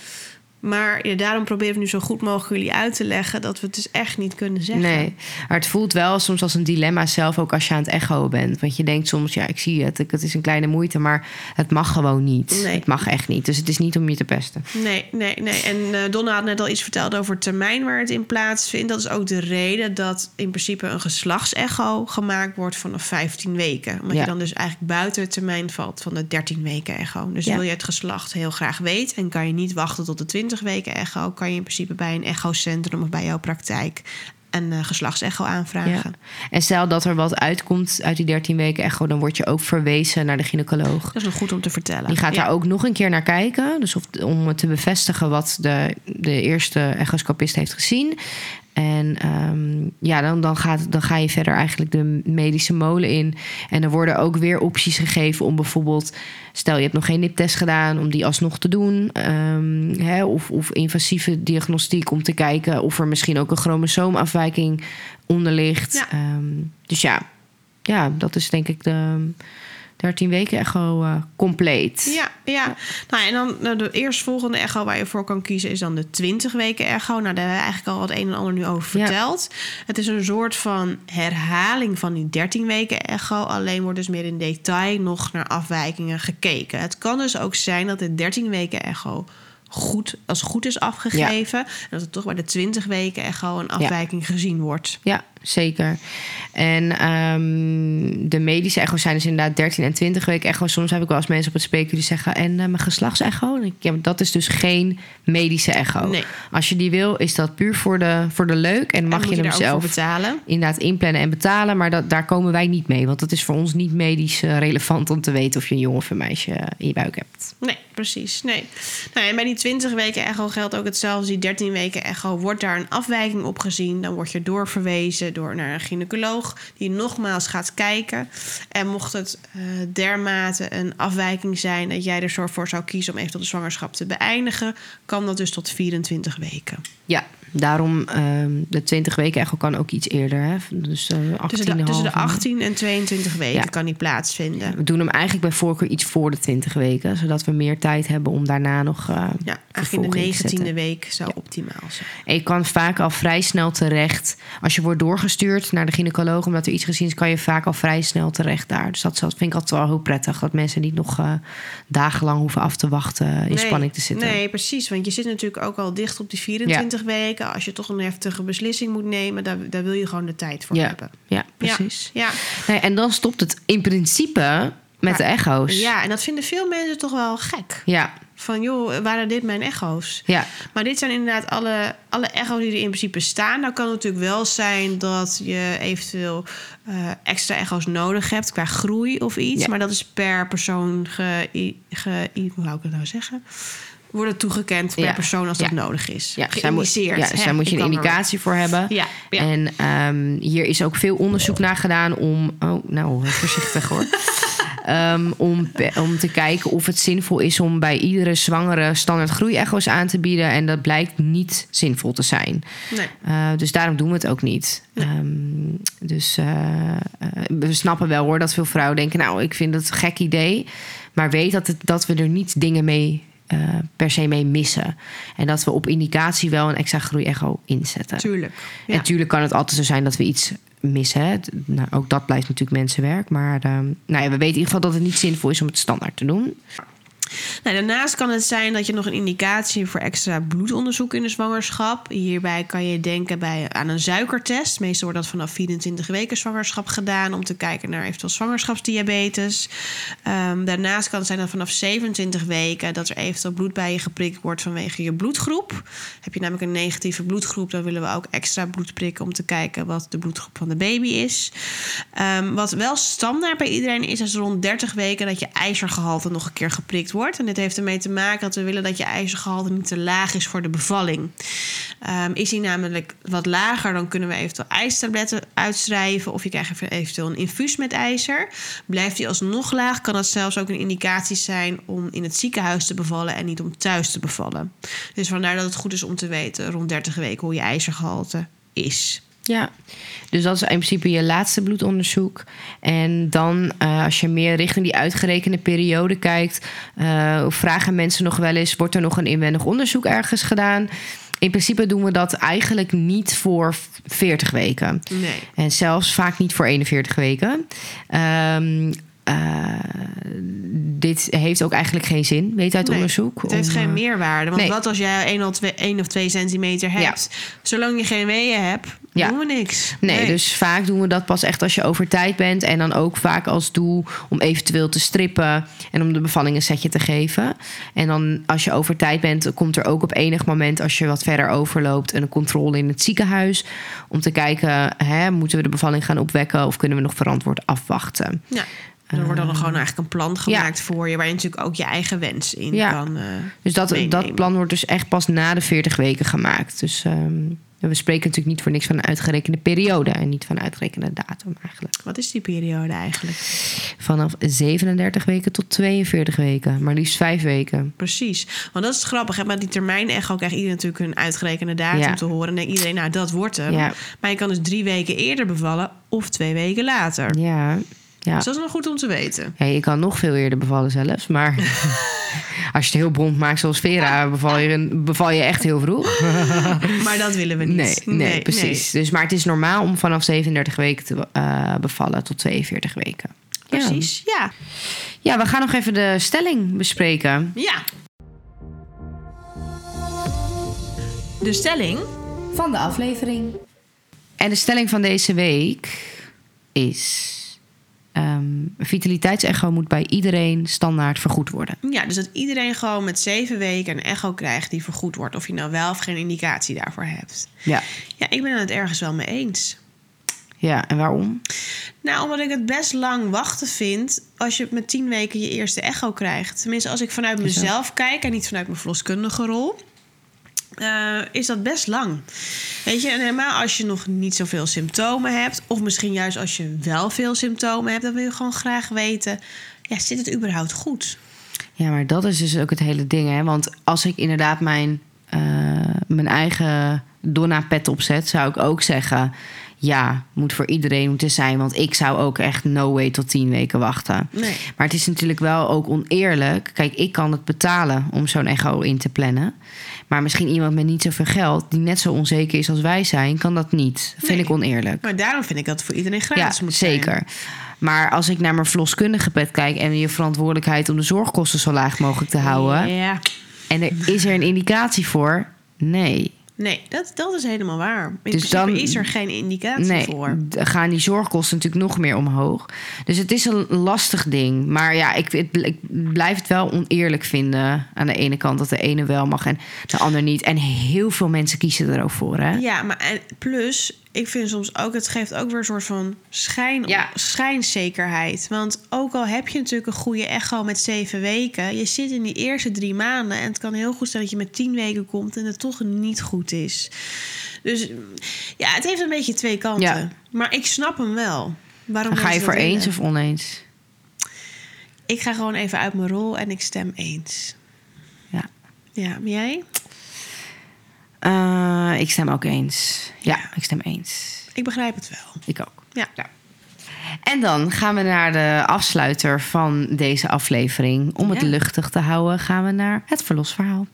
Speaker 2: Maar ja, daarom proberen we nu zo goed mogelijk jullie uit te leggen dat we het dus echt niet kunnen zeggen.
Speaker 1: Nee, maar het voelt wel soms als een dilemma zelf, ook als je aan het echo bent. Want je denkt soms, ja, ik zie het, ik- het is een kleine moeite, maar het mag gewoon niet.
Speaker 2: Nee.
Speaker 1: Het mag echt niet. Dus het is niet om je te pesten.
Speaker 2: Nee, nee, nee. En eh, Donna had net al iets verteld over termijn waar het in plaatsvindt. Dat is ook de reden dat in principe een geslachtsecho gemaakt wordt vanaf 15 weken. Omdat
Speaker 1: Ja.
Speaker 2: je dan dus eigenlijk buiten het termijn valt van de 13 weken echo. Dus
Speaker 1: Ja.
Speaker 2: wil je het geslacht heel graag weten en kan je niet wachten tot de 20 weken echo, kan je in principe bij een echocentrum of bij jouw praktijk een eh, geslachtsecho aanvragen.
Speaker 1: Ja. En stel dat er wat uitkomt uit die 13 weken echo, dan word je ook verwezen naar de gynaecoloog.
Speaker 2: Dat is nog goed om te vertellen.
Speaker 1: Die gaat
Speaker 2: Ja.
Speaker 1: daar ook nog een keer naar kijken. Dus of, om te bevestigen wat de, de eerste echoscopist heeft gezien. En ehm, ja, dan, dan, gaat, dan ga je verder eigenlijk de medische molen in. En er worden ook weer opties gegeven om bijvoorbeeld... stel je hebt nog geen niptest gedaan, om die alsnog te doen. Ehm, hè, of, of invasieve diagnostiek om te kijken of er misschien ook een chromosoomafwijking onder ligt.
Speaker 2: Ja.
Speaker 1: Ehm, dus ja, ja, dat is denk ik de 13 weken echo eh, compleet.
Speaker 2: Ja, ja. Nou, en dan nou, de eerstvolgende echo waar je voor kan kiezen is dan de 20 weken echo. Nou, daar hebben we eigenlijk al het een en ander nu over
Speaker 1: Ja.
Speaker 2: verteld. Het is een soort van herhaling van die 13 weken echo. Alleen wordt dus meer in detail nog naar afwijkingen gekeken. Het kan dus ook zijn dat de 13 weken echo goed, als goed is afgegeven. En dat er toch bij de 20 weken echo een afwijking gezien wordt.
Speaker 1: Ja, zeker. En ehm, de medische echo's zijn dus inderdaad 13 en 20 weken echo. Soms heb ik wel eens mensen op het spreken die zeggen... en eh, mijn geslachtsecho? Ja, dat is dus geen medische echo.
Speaker 2: Nee.
Speaker 1: Als je die wil, is dat puur voor de, voor de leuk. En mag
Speaker 2: en
Speaker 1: je, hem zelf
Speaker 2: betalen.
Speaker 1: inderdaad inplannen en betalen. Maar dat, daar komen wij niet mee. Want dat is voor ons niet medisch eh, relevant om te weten... of je een jongen of een meisje eh, in je buik hebt.
Speaker 2: Nee, precies. Nee. Nou, en bij die 20 weken echo geldt ook hetzelfde. Die 13 weken echo wordt daar een afwijking op gezien. Dan word je doorverwezen door naar een gynaecoloog die nogmaals gaat kijken. En mocht het eh, dermate een afwijking zijn dat jij er zo voor zou kiezen om eventueel de zwangerschap te beëindigen, kan dat dus tot 24 weken.
Speaker 1: Ja, daarom ehm, de 20 weken echo kan ook iets eerder. Hè? Dus eh 18,5
Speaker 2: Tussen de, tussen de
Speaker 1: en-
Speaker 2: 18 en 22 weken
Speaker 1: Ja.
Speaker 2: kan die plaatsvinden.
Speaker 1: We doen hem eigenlijk bij voorkeur iets voor de 20 weken, zodat we meer tijd hebben om daarna nog. eh,
Speaker 2: Ja, eigenlijk in de
Speaker 1: te zetten.
Speaker 2: 19e week zou optimaal zijn.
Speaker 1: En je kan vaak al vrij snel terecht. Als je wordt doorgestuurd naar de gynaecoloog omdat er iets gezien is, kan je vaak al vrij snel terecht daar. Dus dat vind ik altijd wel heel prettig. Dat mensen niet nog eh, dagenlang hoeven af te wachten in spanning te zitten.
Speaker 2: Nee, precies. Want je zit natuurlijk ook al dicht op die 24 weken. Als je toch een heftige beslissing moet nemen, daar, daar wil je gewoon de tijd voor
Speaker 1: Ja,
Speaker 2: hebben.
Speaker 1: ja, precies.
Speaker 2: Ja,
Speaker 1: Nee, en dan stopt het in principe met
Speaker 2: Ja.
Speaker 1: de echo's.
Speaker 2: ja, en dat vinden veel mensen toch wel gek.
Speaker 1: ja,
Speaker 2: Van joh, waren dit mijn echo's?
Speaker 1: ja.
Speaker 2: Maar dit zijn inderdaad alle, alle echo's die er in principe staan. Nou kan het natuurlijk wel zijn dat je eventueel eh, extra echo's nodig hebt qua groei of iets.
Speaker 1: Ja.
Speaker 2: Maar dat is per persoon ge, ge, hoe zou ik het nou zeggen? Worden toegekend per
Speaker 1: Ja.
Speaker 2: persoon als dat
Speaker 1: Ja.
Speaker 2: nodig is.
Speaker 1: Ja, daar moet,
Speaker 2: Geïndiceerd.
Speaker 1: ja, dus daar moet je een indicatie voor hebben.
Speaker 2: Ja.
Speaker 1: En ehm, hier is ook veel onderzoek naar gedaan om. Oh, nou, voorzichtig hoor. Ehm, om, om te kijken of het zinvol is om bij iedere zwangere standaard groeiecho's aan te bieden. En dat blijkt niet zinvol te zijn.
Speaker 2: Nee.
Speaker 1: Eh, dus daarom doen we het ook niet. Ehm, dus eh, eh, we snappen wel hoor dat veel vrouwen denken: Nou, ik vind het een gek idee. Maar weet dat, het, dat we er niet dingen mee eh, per se mee missen. En dat we op indicatie wel een extra groeiecho inzetten.
Speaker 2: Tuurlijk.
Speaker 1: En
Speaker 2: Ja.
Speaker 1: natuurlijk kan het altijd zo zijn dat we iets missen. Nou, ook dat blijft natuurlijk mensenwerk. Maar ehm, nou ja, we weten in ieder geval dat het niet zinvol is om het standaard te doen.
Speaker 2: Nou, daarnaast kan het zijn dat je nog een indicatie voor extra bloedonderzoek in de zwangerschap. Hierbij kan je denken bij, aan een suikertest. Meestal wordt dat vanaf 24 weken zwangerschap gedaan om te kijken naar eventueel zwangerschapsdiabetes. Ehm, daarnaast kan het zijn dat vanaf 27 weken dat er eventueel bloed bij je geprikt wordt vanwege je bloedgroep. Heb je namelijk een negatieve bloedgroep, dan willen we ook extra bloed prikken om te kijken wat de bloedgroep van de baby is. Ehm, wat wel standaard bij iedereen is, is rond 30 weken dat je ijzergehalte nog een keer geprikt wordt. En dit heeft ermee te maken dat we willen dat je ijzergehalte niet te laag is voor de bevalling. Ehm, is die namelijk wat lager, dan kunnen we eventueel ijstabletten uitschrijven. Of je krijgt even- eventueel een infuus met ijzer. Blijft die alsnog laag, kan dat zelfs ook een indicatie zijn om in het ziekenhuis te bevallen en niet om thuis te bevallen. Dus vandaar dat het goed is om te weten rond 30 weken hoe je ijzergehalte is.
Speaker 1: Ja, dus dat is in principe je laatste bloedonderzoek. En dan, eh, als je meer richting die uitgerekende periode kijkt, eh, vragen mensen nog wel eens: wordt er nog een inwendig onderzoek ergens gedaan? In principe doen we dat eigenlijk niet voor 40 weken.
Speaker 2: Nee.
Speaker 1: En zelfs vaak niet voor 41 weken. Ehm, eh, dit heeft ook eigenlijk geen zin, weet uit
Speaker 2: Nee,
Speaker 1: onderzoek.
Speaker 2: Het heeft
Speaker 1: om,
Speaker 2: geen
Speaker 1: eh,
Speaker 2: meerwaarde. Want
Speaker 1: nee.
Speaker 2: wat als jij 1 of 2, 1 of 2 centimeter hebt? Zolang je geen weeën hebt,
Speaker 1: Ja.
Speaker 2: doen we niks.
Speaker 1: Nee, dus vaak doen we dat pas echt als je over tijd bent. En dan ook vaak als doel om eventueel te strippen en om de bevalling een setje te geven. En dan als je over tijd bent, komt er ook op enig moment, als je wat verder overloopt, een controle in het ziekenhuis. Om te kijken, hè, moeten we de bevalling gaan opwekken of kunnen we nog verantwoord afwachten?
Speaker 2: Ja. Er wordt dan gewoon eigenlijk een plan gemaakt voor je... waar je natuurlijk ook je eigen wens in
Speaker 1: Ja.
Speaker 2: kan... eh,
Speaker 1: Dus dat,
Speaker 2: meenemen.
Speaker 1: dat plan wordt dus echt pas na de 40 weken gemaakt. Dus ehm, we spreken natuurlijk niet voor niks van een uitgerekende periode en niet van een uitgerekende datum eigenlijk.
Speaker 2: Wat is die periode eigenlijk?
Speaker 1: Vanaf 37 weken tot 42 weken, maar liefst vijf weken.
Speaker 2: Precies. Want dat is grappig. Hè? Met die termijn echo krijgt iedereen natuurlijk een uitgerekende datum
Speaker 1: Ja.
Speaker 2: te horen. En denkt iedereen, nou, dat wordt hem. Maar je kan dus drie weken eerder bevallen of twee weken later.
Speaker 1: Ja, ja.
Speaker 2: Dus dat is nog goed om te weten.
Speaker 1: ja je kan nog veel eerder bevallen zelfs, maar als je het heel bond maakt zoals Vera, beval je, beval je echt heel vroeg.
Speaker 2: Maar dat willen we niet.
Speaker 1: Nee, nee, precies. Dus, maar het is normaal om vanaf 37 weken te eh, bevallen tot 42 weken. Ja.
Speaker 2: Precies, ja.
Speaker 1: Ja, we gaan nog even de stelling bespreken.
Speaker 2: Ja. De stelling.
Speaker 1: van de aflevering. En de stelling van deze week is... ehm vitaliteitsecho moet bij iedereen standaard vergoed worden.
Speaker 2: Ja, dus dat iedereen gewoon met zeven weken een echo krijgt die vergoed wordt. Of je nou wel of geen indicatie daarvoor hebt.
Speaker 1: Ja.
Speaker 2: Ja, ik ben het ergens wel mee eens.
Speaker 1: Ja, en waarom?
Speaker 2: Nou, omdat ik het best lang wachten vind als je met tien weken je eerste echo krijgt. Tenminste, als ik vanuit mezelf kijk en niet vanuit mijn verloskundige rol. Eh, is dat best lang. Weet je, en helemaal als je nog niet zoveel symptomen hebt, of misschien juist als je wel veel symptomen hebt, dan wil je gewoon graag weten: ja, zit het überhaupt goed?
Speaker 1: Ja, maar dat is dus ook het hele ding, hè? Want als ik inderdaad mijn, eh, mijn eigen Donna-pet opzet, zou ik ook zeggen... ja, moet voor iedereen moeten zijn. Want ik zou ook echt no way tot tien weken wachten.
Speaker 2: Nee.
Speaker 1: Maar het is natuurlijk wel ook oneerlijk. Kijk, ik kan het betalen om zo'n echo in te plannen. Maar misschien iemand met niet zoveel geld... die net zo onzeker is als wij zijn, kan dat niet. Vind
Speaker 2: Nee.
Speaker 1: ik oneerlijk.
Speaker 2: Maar daarom vind ik dat voor iedereen gratis
Speaker 1: Ja,
Speaker 2: moet zijn.
Speaker 1: zeker. Maar als ik naar mijn verloskundige pet kijk... en je verantwoordelijkheid om de zorgkosten zo laag mogelijk te houden...
Speaker 2: Ja.
Speaker 1: en er is er een indicatie voor? Nee.
Speaker 2: Nee, dat, dat is helemaal waar. In
Speaker 1: Dus
Speaker 2: principe
Speaker 1: dan-
Speaker 2: is er geen indicatie
Speaker 1: Nee,
Speaker 2: voor.
Speaker 1: gaan die zorgkosten natuurlijk nog meer omhoog. Dus het is een lastig ding. Maar ja, ik, het, ik blijf het wel oneerlijk vinden aan de ene kant... dat de ene wel mag en de ander niet. En heel veel mensen kiezen er ook voor, hè?
Speaker 2: Ja, maar en plus, ik vind soms ook, het geeft ook weer een soort van schijn,
Speaker 1: Ja.
Speaker 2: schijnzekerheid. Want ook al heb je natuurlijk een goede echo met zeven weken, je zit in die eerste drie maanden en het kan heel goed zijn dat je met tien weken komt en het toch niet goed is. Dus ja, het heeft een beetje twee kanten.
Speaker 1: Ja.
Speaker 2: Maar ik snap hem wel. Waarom
Speaker 1: ga je voor eens
Speaker 2: willen.
Speaker 1: of oneens?
Speaker 2: Ik ga gewoon even uit mijn rol en ik stem eens.
Speaker 1: Ja.
Speaker 2: Ja, maar jij?
Speaker 1: Eh, ik stem ook eens. Ja, ik stem eens.
Speaker 2: Ik begrijp het wel.
Speaker 1: Ik ook.
Speaker 2: Ja.
Speaker 1: En dan gaan we naar de afsluiter van deze aflevering. Om het
Speaker 2: Ja.
Speaker 1: luchtig te houden, gaan we naar het verlosverhaal.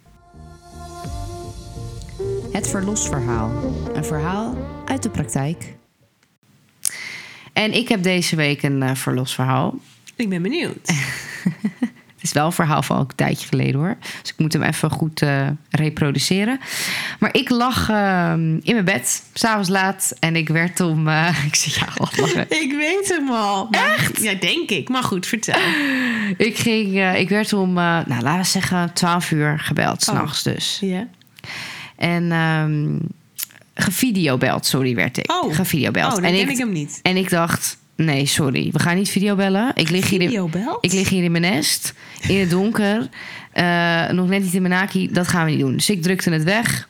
Speaker 1: Het verlosverhaal. Een verhaal uit de praktijk. En ik heb deze week een eh, verlosverhaal.
Speaker 2: Ik ben benieuwd.
Speaker 1: Het is wel een verhaal van ook een tijdje geleden hoor. Dus ik moet hem even goed eh, reproduceren. Maar ik lag eh, in mijn bed, s'avonds laat. En ik werd om... eh, ik zit ja, wat lachen.
Speaker 2: ik weet hem al. Echt? Ja, denk ik. Maar goed, vertel.
Speaker 1: Ik, ging, eh, ik werd om, nou, laten we zeggen, 12 uur gebeld,
Speaker 2: Oh.
Speaker 1: s'nachts dus.
Speaker 2: Ja.
Speaker 1: En ehm gevideobeld, sorry, werd ik.
Speaker 2: Oh.
Speaker 1: Gevideobeld.
Speaker 2: Oh, dan
Speaker 1: en
Speaker 2: ken
Speaker 1: ik,
Speaker 2: ik hem niet.
Speaker 1: En ik dacht, nee, sorry, we gaan niet videobellen. Ik lig hier in, ik lig hier in mijn nest, in het donker. eh, nog net niet in mijn naki, dat gaan we niet doen. Dus ik drukte het weg.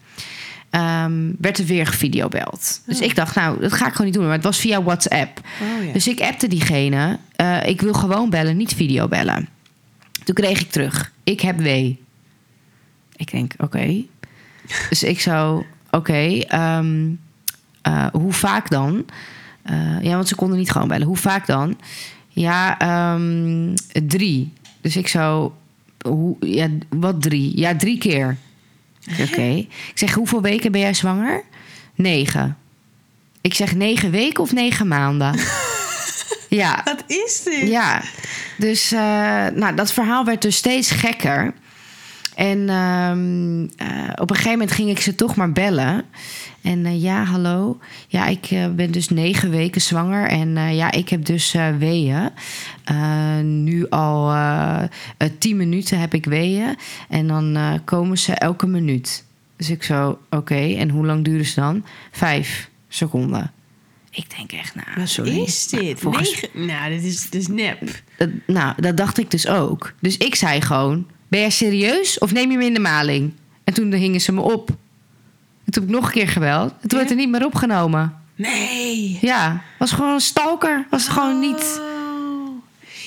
Speaker 1: Ehm, werd er weer gevideobeld. Dus
Speaker 2: Oh.
Speaker 1: ik dacht, nou, dat ga ik gewoon niet doen. Maar het was via WhatsApp.
Speaker 2: Oh ja.
Speaker 1: Dus ik appte diegene. eh, ik wil gewoon bellen, niet videobellen. Toen kreeg ik terug. Ik heb wee. Ik denk, oké. dus ik zo, oké. ehm, eh, hoe vaak dan? Eh, ja, want ze konden niet gewoon bellen. Hoe vaak dan? Ja, ehm, drie. Dus ik zo, hoe, ja, wat drie? Ja, drie keer. Oké. Ik zeg, hoeveel weken ben jij zwanger? Negen. Ik zeg, negen weken of negen maanden? ja,
Speaker 2: Wat is dit?
Speaker 1: ja, dus eh, nou, dat verhaal werd dus steeds gekker. En ehm, eh, op een gegeven moment ging ik ze toch maar bellen. En eh, ja, hallo. Ja, ik eh, ben dus negen weken zwanger. En eh, ja, ik heb dus weeën. Nu al tien minuten heb ik weeën. En dan komen ze elke minuut. Dus ik zo, oké. En hoe lang duren ze dan? Vijf seconden. Ik denk echt, nou,
Speaker 2: Wat
Speaker 1: sorry.
Speaker 2: is dit?
Speaker 1: volgens-
Speaker 2: Negen- Nou, dit is, is nep.
Speaker 1: dat, nou, dat dacht ik dus ook. Dus ik zei gewoon: Ben jij serieus of neem je me in de maling? En toen hingen ze me op. En toen heb ik nog een keer gebeld. En toen werd er niet meer opgenomen.
Speaker 2: Nee.
Speaker 1: Ja, was gewoon een stalker. Was het gewoon niet.
Speaker 2: Oh.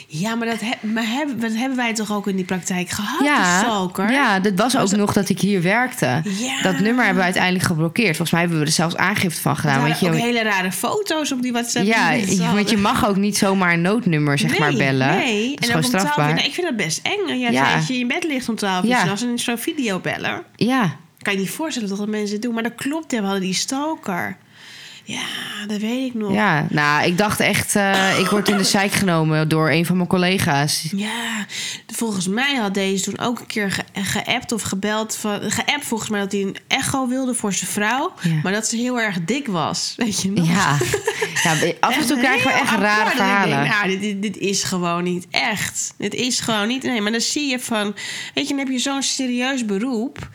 Speaker 2: Ja, maar, dat, he- maar hebben, dat hebben wij toch ook in die praktijk gehad,
Speaker 1: Ja,
Speaker 2: stalker?
Speaker 1: ja, dat was ook
Speaker 2: Was dat-
Speaker 1: nog dat ik hier werkte.
Speaker 2: Ja.
Speaker 1: Dat nummer hebben we uiteindelijk geblokkeerd. Volgens mij hebben we er zelfs aangifte van gedaan. Want je,
Speaker 2: ook hele rare foto's op die WhatsApp.
Speaker 1: ja,
Speaker 2: die
Speaker 1: want je mag ook niet zomaar een noodnummer zeg maar
Speaker 2: Nee,
Speaker 1: bellen.
Speaker 2: Nee,
Speaker 1: Dat is
Speaker 2: en
Speaker 1: gewoon
Speaker 2: ook om 12 uur.
Speaker 1: strafbaar.
Speaker 2: Nou, ik vind dat best eng.
Speaker 1: Ja.
Speaker 2: dat je in bed ligt om 12 uur.
Speaker 1: Ja.
Speaker 2: s'nachts En dan zo'n video bellen.
Speaker 1: Ja,
Speaker 2: Kan je niet voorstellen dat dat mensen doen. Maar dat klopt, we hadden die stalker. Ja, dat weet ik nog.
Speaker 1: ja, nou, ik dacht echt, eh, ik word in de zeik genomen door een van mijn collega's.
Speaker 2: Ja, volgens mij had deze toen ook een keer ge- geappt of gebeld. Van, geappt volgens mij dat hij een echo wilde voor zijn vrouw.
Speaker 1: Ja.
Speaker 2: Maar dat ze heel erg dik was. Weet je nog?
Speaker 1: Ja, ja af en toe krijgen we echt rare verhalen.
Speaker 2: denk, nou, dit, dit, dit is gewoon niet echt. Dit is gewoon niet. Nee, maar dan zie je van. Weet je, dan heb je zo'n serieus beroep.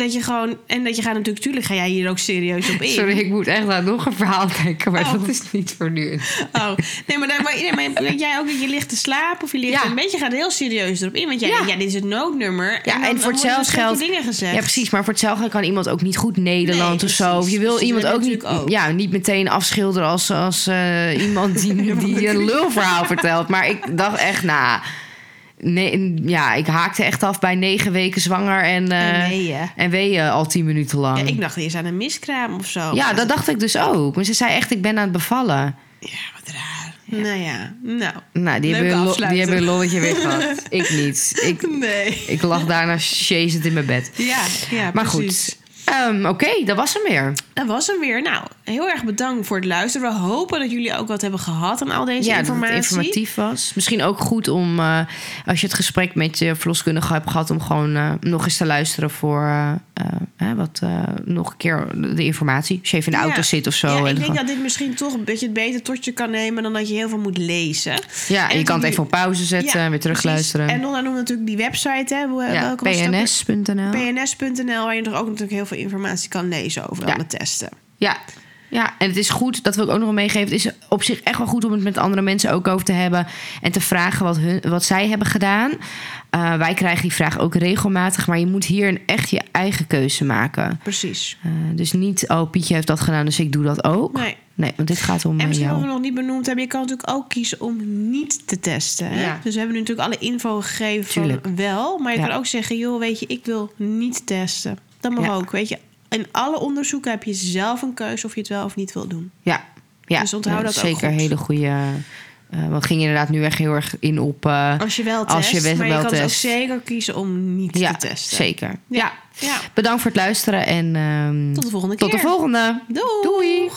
Speaker 2: Dat je gewoon. En dat je gaat natuurlijk. Tuurlijk ga jij hier ook serieus op in.
Speaker 1: Sorry, ik moet echt aan nog een verhaal denken, maar
Speaker 2: Oh.
Speaker 1: dat is niet voor nu.
Speaker 2: Oh, nee, maar, dan, maar, nee, maar weet jij ook dat je ligt te slapen of je ligt
Speaker 1: Ja.
Speaker 2: een beetje gaat heel serieus erop in, want jij
Speaker 1: Ja.
Speaker 2: denkt, ja, dit is het noodnummer.
Speaker 1: Ja,
Speaker 2: dan-
Speaker 1: en, voor hetzelfde geld.
Speaker 2: dingen gezegd.
Speaker 1: Ja, precies. Maar voor hetzelfde kan iemand ook niet goed Nederland
Speaker 2: Nee,
Speaker 1: of zo. Of je wil
Speaker 2: precies,
Speaker 1: iemand ook niet,
Speaker 2: ook.
Speaker 1: Ja, niet meteen afschilderen als, als eh, iemand die, die een lulverhaal vertelt. Maar ik dacht echt, nou. Nee, ja, ik haakte echt af bij negen weken zwanger en, eh
Speaker 2: En weeën.
Speaker 1: en weeën al tien minuten lang.
Speaker 2: Ja,
Speaker 1: Ja,
Speaker 2: ik dacht eerst aan een miskraam of zo. Maar
Speaker 1: dat dacht ik dus ook. Maar ze zei echt, ik ben aan het bevallen.
Speaker 2: Ja, wat raar. Nou ja, nou.
Speaker 1: Nou, die hebben, een die hebben een lolletje weer gehad. ik niet. Ik,
Speaker 2: Nee.
Speaker 1: ik lag daarna chasend in mijn bed.
Speaker 2: Ja, ja
Speaker 1: Maar
Speaker 2: precies.
Speaker 1: goed. Ehm, Oké, dat was hem weer.
Speaker 2: Dat was hem weer. Nou, heel erg bedankt voor het luisteren. We hopen dat jullie ook wat hebben gehad aan al deze
Speaker 1: ja, dat
Speaker 2: informatie.
Speaker 1: het informatief was. Misschien ook goed om, eh, als je het gesprek met je verloskundige hebt gehad, om gewoon eh, nog eens te luisteren voor eh, wat, nog een keer de informatie. Als je even in de
Speaker 2: Ja.
Speaker 1: auto zit of zo.
Speaker 2: Ja, ik denk
Speaker 1: gewoon-
Speaker 2: dat dit misschien toch een beetje het beter tot je kan nemen dan dat je heel veel moet lezen.
Speaker 1: ja, en je kan het even op pauze zetten en weer terugluisteren.
Speaker 2: En dan noemen natuurlijk die website, hè?
Speaker 1: Ja, pns.nl.
Speaker 2: pns.nl, waar je er ook natuurlijk heel veel informatie kan lezen over
Speaker 1: Ja.
Speaker 2: alle testen.
Speaker 1: Ja. ja, en het is goed, dat wil ik ook nog wel meegeven. Het is op zich echt wel goed om het met andere mensen ook over te hebben. En te vragen wat, hun, wat zij hebben gedaan. Eh, wij krijgen die vraag ook regelmatig. Maar je moet hier echt je eigen keuze maken.
Speaker 2: Precies.
Speaker 1: Eh, dus niet, oh, Pietje heeft dat gedaan, dus ik doe dat ook.
Speaker 2: Nee.
Speaker 1: Nee, want dit gaat om
Speaker 2: En
Speaker 1: eh,
Speaker 2: misschien wat
Speaker 1: jou.
Speaker 2: we nog niet benoemd hebben, je kan natuurlijk ook kiezen om niet te testen. Hè?
Speaker 1: Ja.
Speaker 2: Dus we hebben nu natuurlijk alle info gegeven
Speaker 1: Tuurlijk.
Speaker 2: van wel. Maar je
Speaker 1: Ja.
Speaker 2: kan ook zeggen, joh, weet je, ik wil niet testen. Dat mag
Speaker 1: Ja.
Speaker 2: ook, weet je. In alle onderzoeken heb je zelf een keuze of je het wel of niet wil doen.
Speaker 1: Ja, ja.
Speaker 2: Dus onthoud
Speaker 1: Ja,
Speaker 2: dat ook
Speaker 1: Zeker een
Speaker 2: goed.
Speaker 1: hele goede... eh want ging je inderdaad nu echt heel erg in op... eh,
Speaker 2: Als je wel test,
Speaker 1: Als je wel-
Speaker 2: maar je
Speaker 1: wel
Speaker 2: kan ook zeker kiezen om niet
Speaker 1: ja,
Speaker 2: te testen.
Speaker 1: zeker.
Speaker 2: Ja. ja.
Speaker 1: Bedankt voor het luisteren en ehm,
Speaker 2: Tot de volgende keer.
Speaker 1: tot de volgende. Doei.